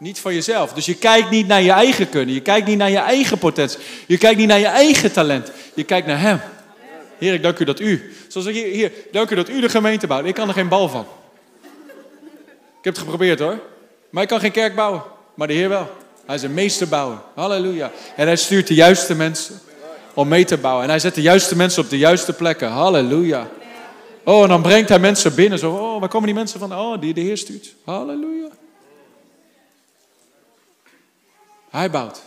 Niet van jezelf. Dus je kijkt niet naar je eigen kunnen. Je kijkt niet naar je eigen potentie. Je kijkt niet naar je eigen talent. Je kijkt naar hem. Heer, ik dank u dat u. Zoals ik hier, hier, dank u dat u de gemeente bouwt. Ik kan er geen bal van. Ik heb het geprobeerd hoor. Maar ik kan geen kerk bouwen. Maar de Heer wel. Hij is een meesterbouwer. Halleluja. En hij stuurt de juiste mensen om mee te bouwen. En hij zet de juiste mensen op de juiste plekken. Halleluja. Oh, en dan brengt hij mensen binnen. Zo, oh, waar komen die mensen van? Oh, die de Heer stuurt. Halleluja. Hij bouwt.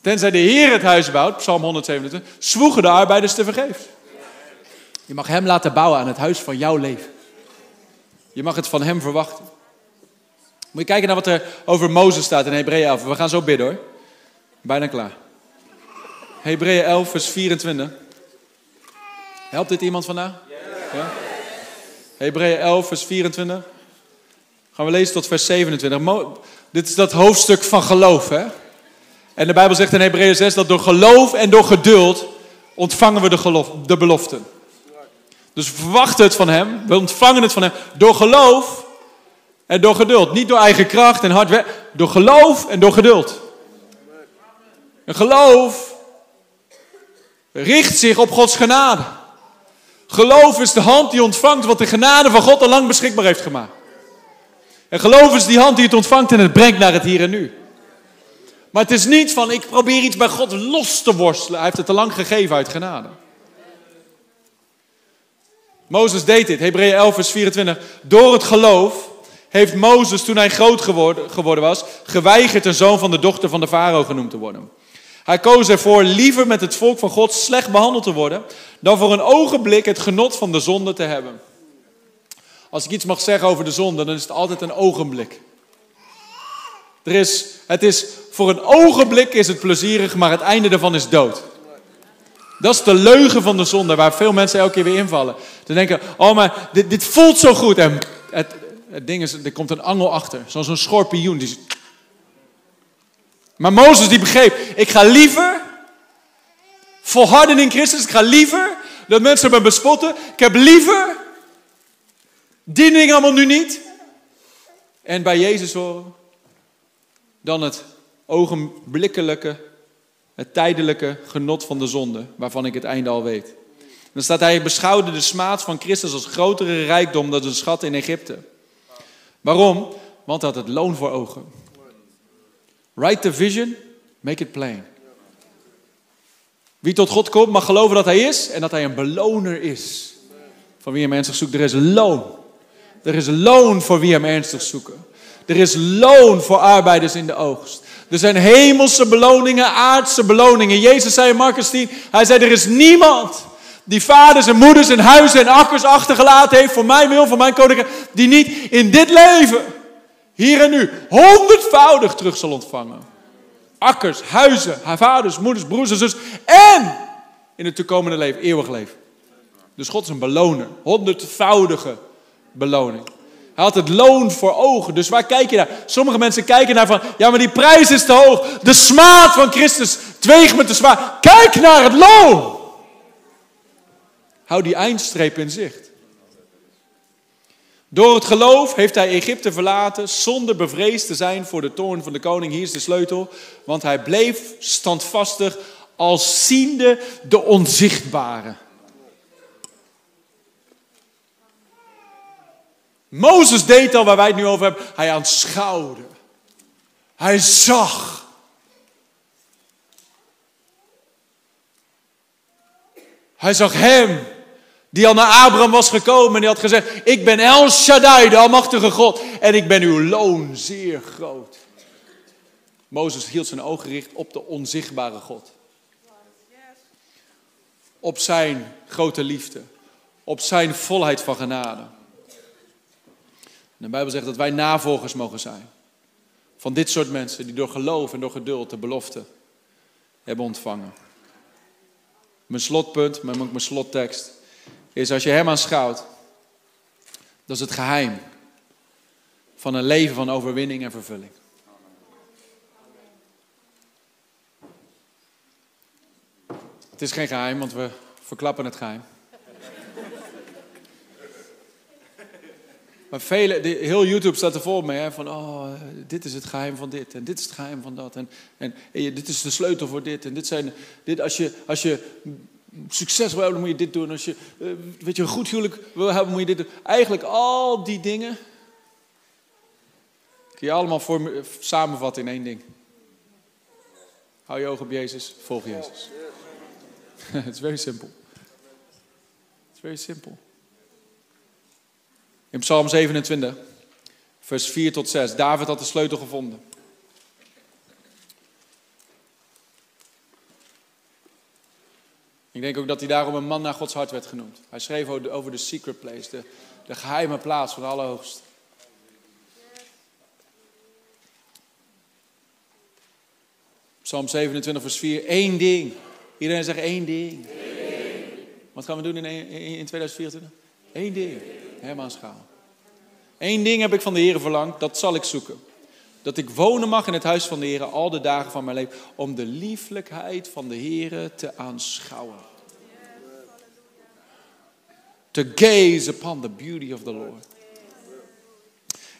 Tenzij de Heer het huis bouwt, Psalm 127, zwoegen de arbeiders te vergeefs. Je mag hem laten bouwen aan het huis van jouw leven. Je mag het van hem verwachten. Moet je kijken naar wat er over Mozes staat in Hebreeën 11. We gaan zo bidden hoor. Bijna klaar. Hebreeën 11, vers 24. Helpt dit iemand vandaag? Ja? Hebreeën 11, vers 24. Gaan we lezen tot vers 27. Dit is dat hoofdstuk van geloof. Hè? En de Bijbel zegt in Hebreeën 6 dat door geloof en door geduld ontvangen we de, geloof, de beloften. Dus we verwachten het van Hem, we ontvangen het van Hem door geloof en door geduld. Niet door eigen kracht en hard werk, door geloof en door geduld. En geloof richt zich op Gods genade. Geloof is de hand die ontvangt wat de genade van God al lang beschikbaar heeft gemaakt. En geloof is die hand die het ontvangt en het brengt naar het hier en nu. Maar het is niet van ik probeer iets bij God los te worstelen. Hij heeft het te lang gegeven uit genade. Mozes deed dit, Hebreeën 11 vers 24. Door het geloof heeft Mozes toen hij groot geworden, was, geweigerd een zoon van de dochter van de farao genoemd te worden. Hij koos ervoor liever met het volk van God slecht behandeld te worden, dan voor een ogenblik het genot van de zonde te hebben. Als ik iets mag zeggen over de zonde, dan is het altijd een ogenblik. Er is, het is, voor een ogenblik is het plezierig, maar het einde daarvan is dood. Dat is de leugen van de zonde, waar veel mensen elke keer weer invallen. Ze denken, oh maar dit, dit voelt zo goed. En het, het ding is, er komt een angel achter. Zoals een schorpioen. Die... Maar Mozes die begreep, ik ga liever volharden in Christus. Ik ga liever dat mensen me bespotten. Ik heb liever die dingen allemaal nu niet. En bij Jezus horen. Dan het ogenblikkelijke, het tijdelijke genot van de zonde. Waarvan ik het einde al weet. Dan staat hij beschouwde de smaad van Christus als grotere rijkdom dan een schat in Egypte. Waarom? Want hij had het loon voor ogen. Write the vision, make it plain. Wie tot God komt mag geloven dat hij is en dat hij een beloner is. Van wie hem ernstig zoekt. Er is loon. Er is loon voor wie hem ernstig zoeken. Er is loon voor arbeiders in de oogst. Er zijn hemelse beloningen, aardse beloningen. Jezus zei in Marcus 10, hij zei er is niemand die vaders en moeders en huizen en akkers achtergelaten heeft voor mijn wil, voor mijn koninkrijk, die niet in dit leven, hier en nu, honderdvoudig terug zal ontvangen. Akkers, huizen, haar vaders, moeders, broers en zus en in het toekomende leven, eeuwig leven. Dus God is een beloner, honderdvoudige beloning. Hij had het loon voor ogen. Dus waar kijk je naar? Sommige mensen kijken naar van, ja maar die prijs is te hoog. De smaad van Christus tweegt me te zwaar. Kijk naar het loon. Hou die eindstreep in zicht. Door het geloof heeft hij Egypte verlaten zonder bevreesd te zijn voor de toorn van de koning. Hier is de sleutel. Want hij bleef standvastig als ziende de onzichtbare. Mozes deed al waar wij het nu over hebben. Hij aanschouwde. Hij zag. Hij zag hem die al naar Abraham was gekomen en die had gezegd: Ik ben El Shaddai, de Almachtige God, en ik ben uw loon zeer groot. Mozes hield zijn ogen gericht op de onzichtbare God. Op zijn grote liefde, op zijn volheid van genade. De Bijbel zegt dat wij navolgers mogen zijn. Van dit soort mensen die door geloof en door geduld de belofte hebben ontvangen. Mijn slotpunt, maar ook mijn slottekst, is als je hem aanschouwt, dat is het geheim van een leven van overwinning en vervulling. Het is geen geheim, want we verklappen het geheim. Maar vele, heel YouTube staat er vol mee, hè, van oh, dit is het geheim van dit en dit is het geheim van dat. En, en, dit is de sleutel voor dit. En dit zijn, dit, als, je, als je succes wil hebben, moet je dit doen. Als je uh, weet je, een goed huwelijk wil hebben, moet je dit doen. Eigenlijk al die dingen kun je allemaal voor, samenvatten in één ding. Hou je ogen op Jezus, volg Jezus. It's very simple. It's very simple. In Psalm 27, vers 4 tot 6. David had de sleutel gevonden. Ik denk ook dat hij daarom een man naar Gods hart werd genoemd. Hij schreef over de secret place, de, de geheime plaats van de Allerhoogste. Psalm 27, vers 4. Eén ding. Iedereen zegt één ding. Wat gaan we doen in, in 2024? Eén ding. Hem aanschouwen. Eén ding heb ik van de Heer verlangd, dat zal ik zoeken. Dat ik wonen mag in het huis van de Heer al de dagen van mijn leven. Om de lieflijkheid van de Heer te aanschouwen. To gaze upon the beauty of the Lord.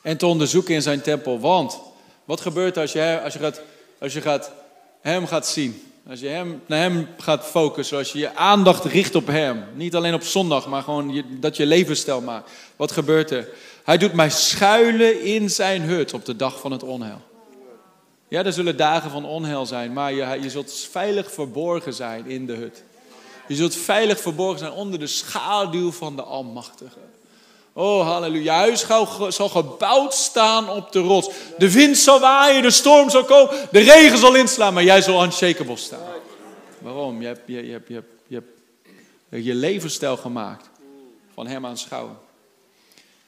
En te onderzoeken in zijn tempel. Want wat gebeurt als je, als je, gaat, als je gaat, hem gaat zien? Als je hem, naar hem gaat focussen, als je je aandacht richt op hem. Niet alleen op zondag, maar gewoon dat je levensstijl maakt. Wat gebeurt er? Hij doet mij schuilen in zijn hut op de dag van het onheil. Ja, er zullen dagen van onheil zijn, maar je, je zult veilig verborgen zijn in de hut. Je zult veilig verborgen zijn onder de schaduw van de Almachtige. Oh, halleluja. Huis zal gebouwd staan op de rots. De wind zal waaien, de storm zal komen, de regen zal inslaan, maar jij zal unshakable staan. Waarom? Je hebt je, hebt, je, je, hebt je levensstijl gemaakt van hem aanschouwen.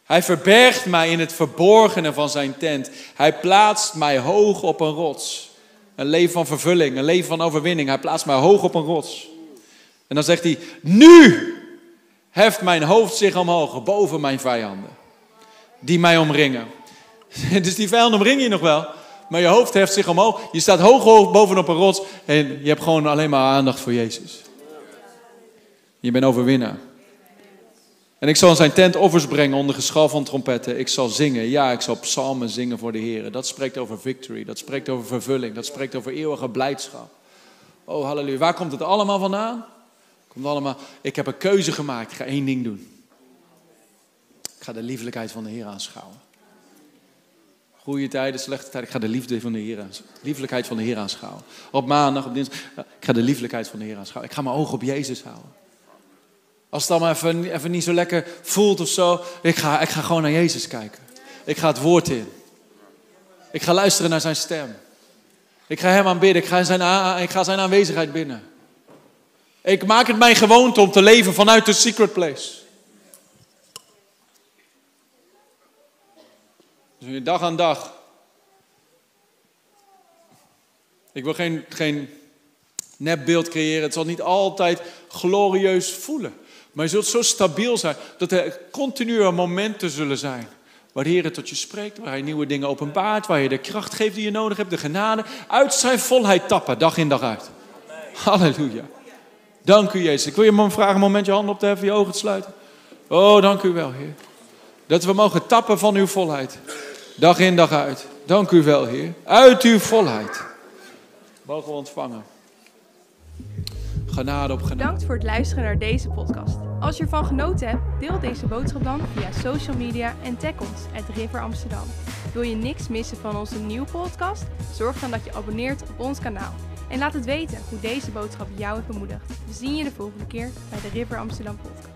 Hij verbergt mij in het verborgene van zijn tent. Hij plaatst mij hoog op een rots. Een leven van vervulling, een leven van overwinning. Hij plaatst mij hoog op een rots. En dan zegt hij, nu heft mijn hoofd zich omhoog boven mijn vijanden. Die mij omringen. Dus die vijanden omringen je nog wel. Maar je hoofd heft zich omhoog. Je staat hoog, hoog bovenop een rots. En je hebt gewoon alleen maar aandacht voor Jezus. Je bent overwinnaar. En ik zal in zijn tent offers brengen onder geschal van trompetten. Ik zal zingen. Ja, ik zal psalmen zingen voor de Heer. Dat spreekt over victory. Dat spreekt over vervulling. Dat spreekt over eeuwige blijdschap. Oh, halleluja. Waar komt het allemaal vandaan? Komt allemaal. Ik heb een keuze gemaakt. Ik ga één ding doen. Ik ga de liefelijkheid van de Heer aanschouwen. Goede tijden, slechte tijden. Ik ga de liefde van de Heer aanschouwen. Liefelijkheid van de Heer aanschouwen. Op maandag, op dinsdag. Ik ga de liefelijkheid van de Heer aanschouwen. Ik ga mijn ogen op Jezus houden. Als het allemaal even, even niet zo lekker voelt of zo. Ik ga, ik ga gewoon naar Jezus kijken. Ik ga het woord in. Ik ga luisteren naar zijn stem. Ik ga hem aanbidden. Ik ga zijn, ik ga zijn aanwezigheid binnen. Ik maak het mijn gewoonte om te leven vanuit de secret place. Dus dag aan dag. Ik wil geen, geen nepbeeld creëren. Het zal niet altijd glorieus voelen. Maar je zult zo stabiel zijn dat er continue momenten zullen zijn Waar de Heer tot je spreekt, waar Hij nieuwe dingen openbaart, waar je de kracht geeft die je nodig hebt, de genade. Uit zijn volheid tappen, dag in dag uit. Halleluja. Dank u, Jezus. Ik wil je vragen een moment je handen op te heffen, je ogen te sluiten. Oh, dank u wel, Heer. Dat we mogen tappen van uw volheid. Dag in, dag uit. Dank u wel, Heer. Uit uw volheid. Mogen we ontvangen. Genade op genade. Bedankt voor het luisteren naar deze podcast. Als je ervan genoten hebt, deel deze boodschap dan via social media en tag ons at River Amsterdam. Wil je niks missen van onze nieuwe podcast? Zorg dan dat je abonneert op ons kanaal. En laat het weten hoe deze boodschap jou heeft bemoedigd. We zien je de volgende keer bij de River Amsterdam podcast.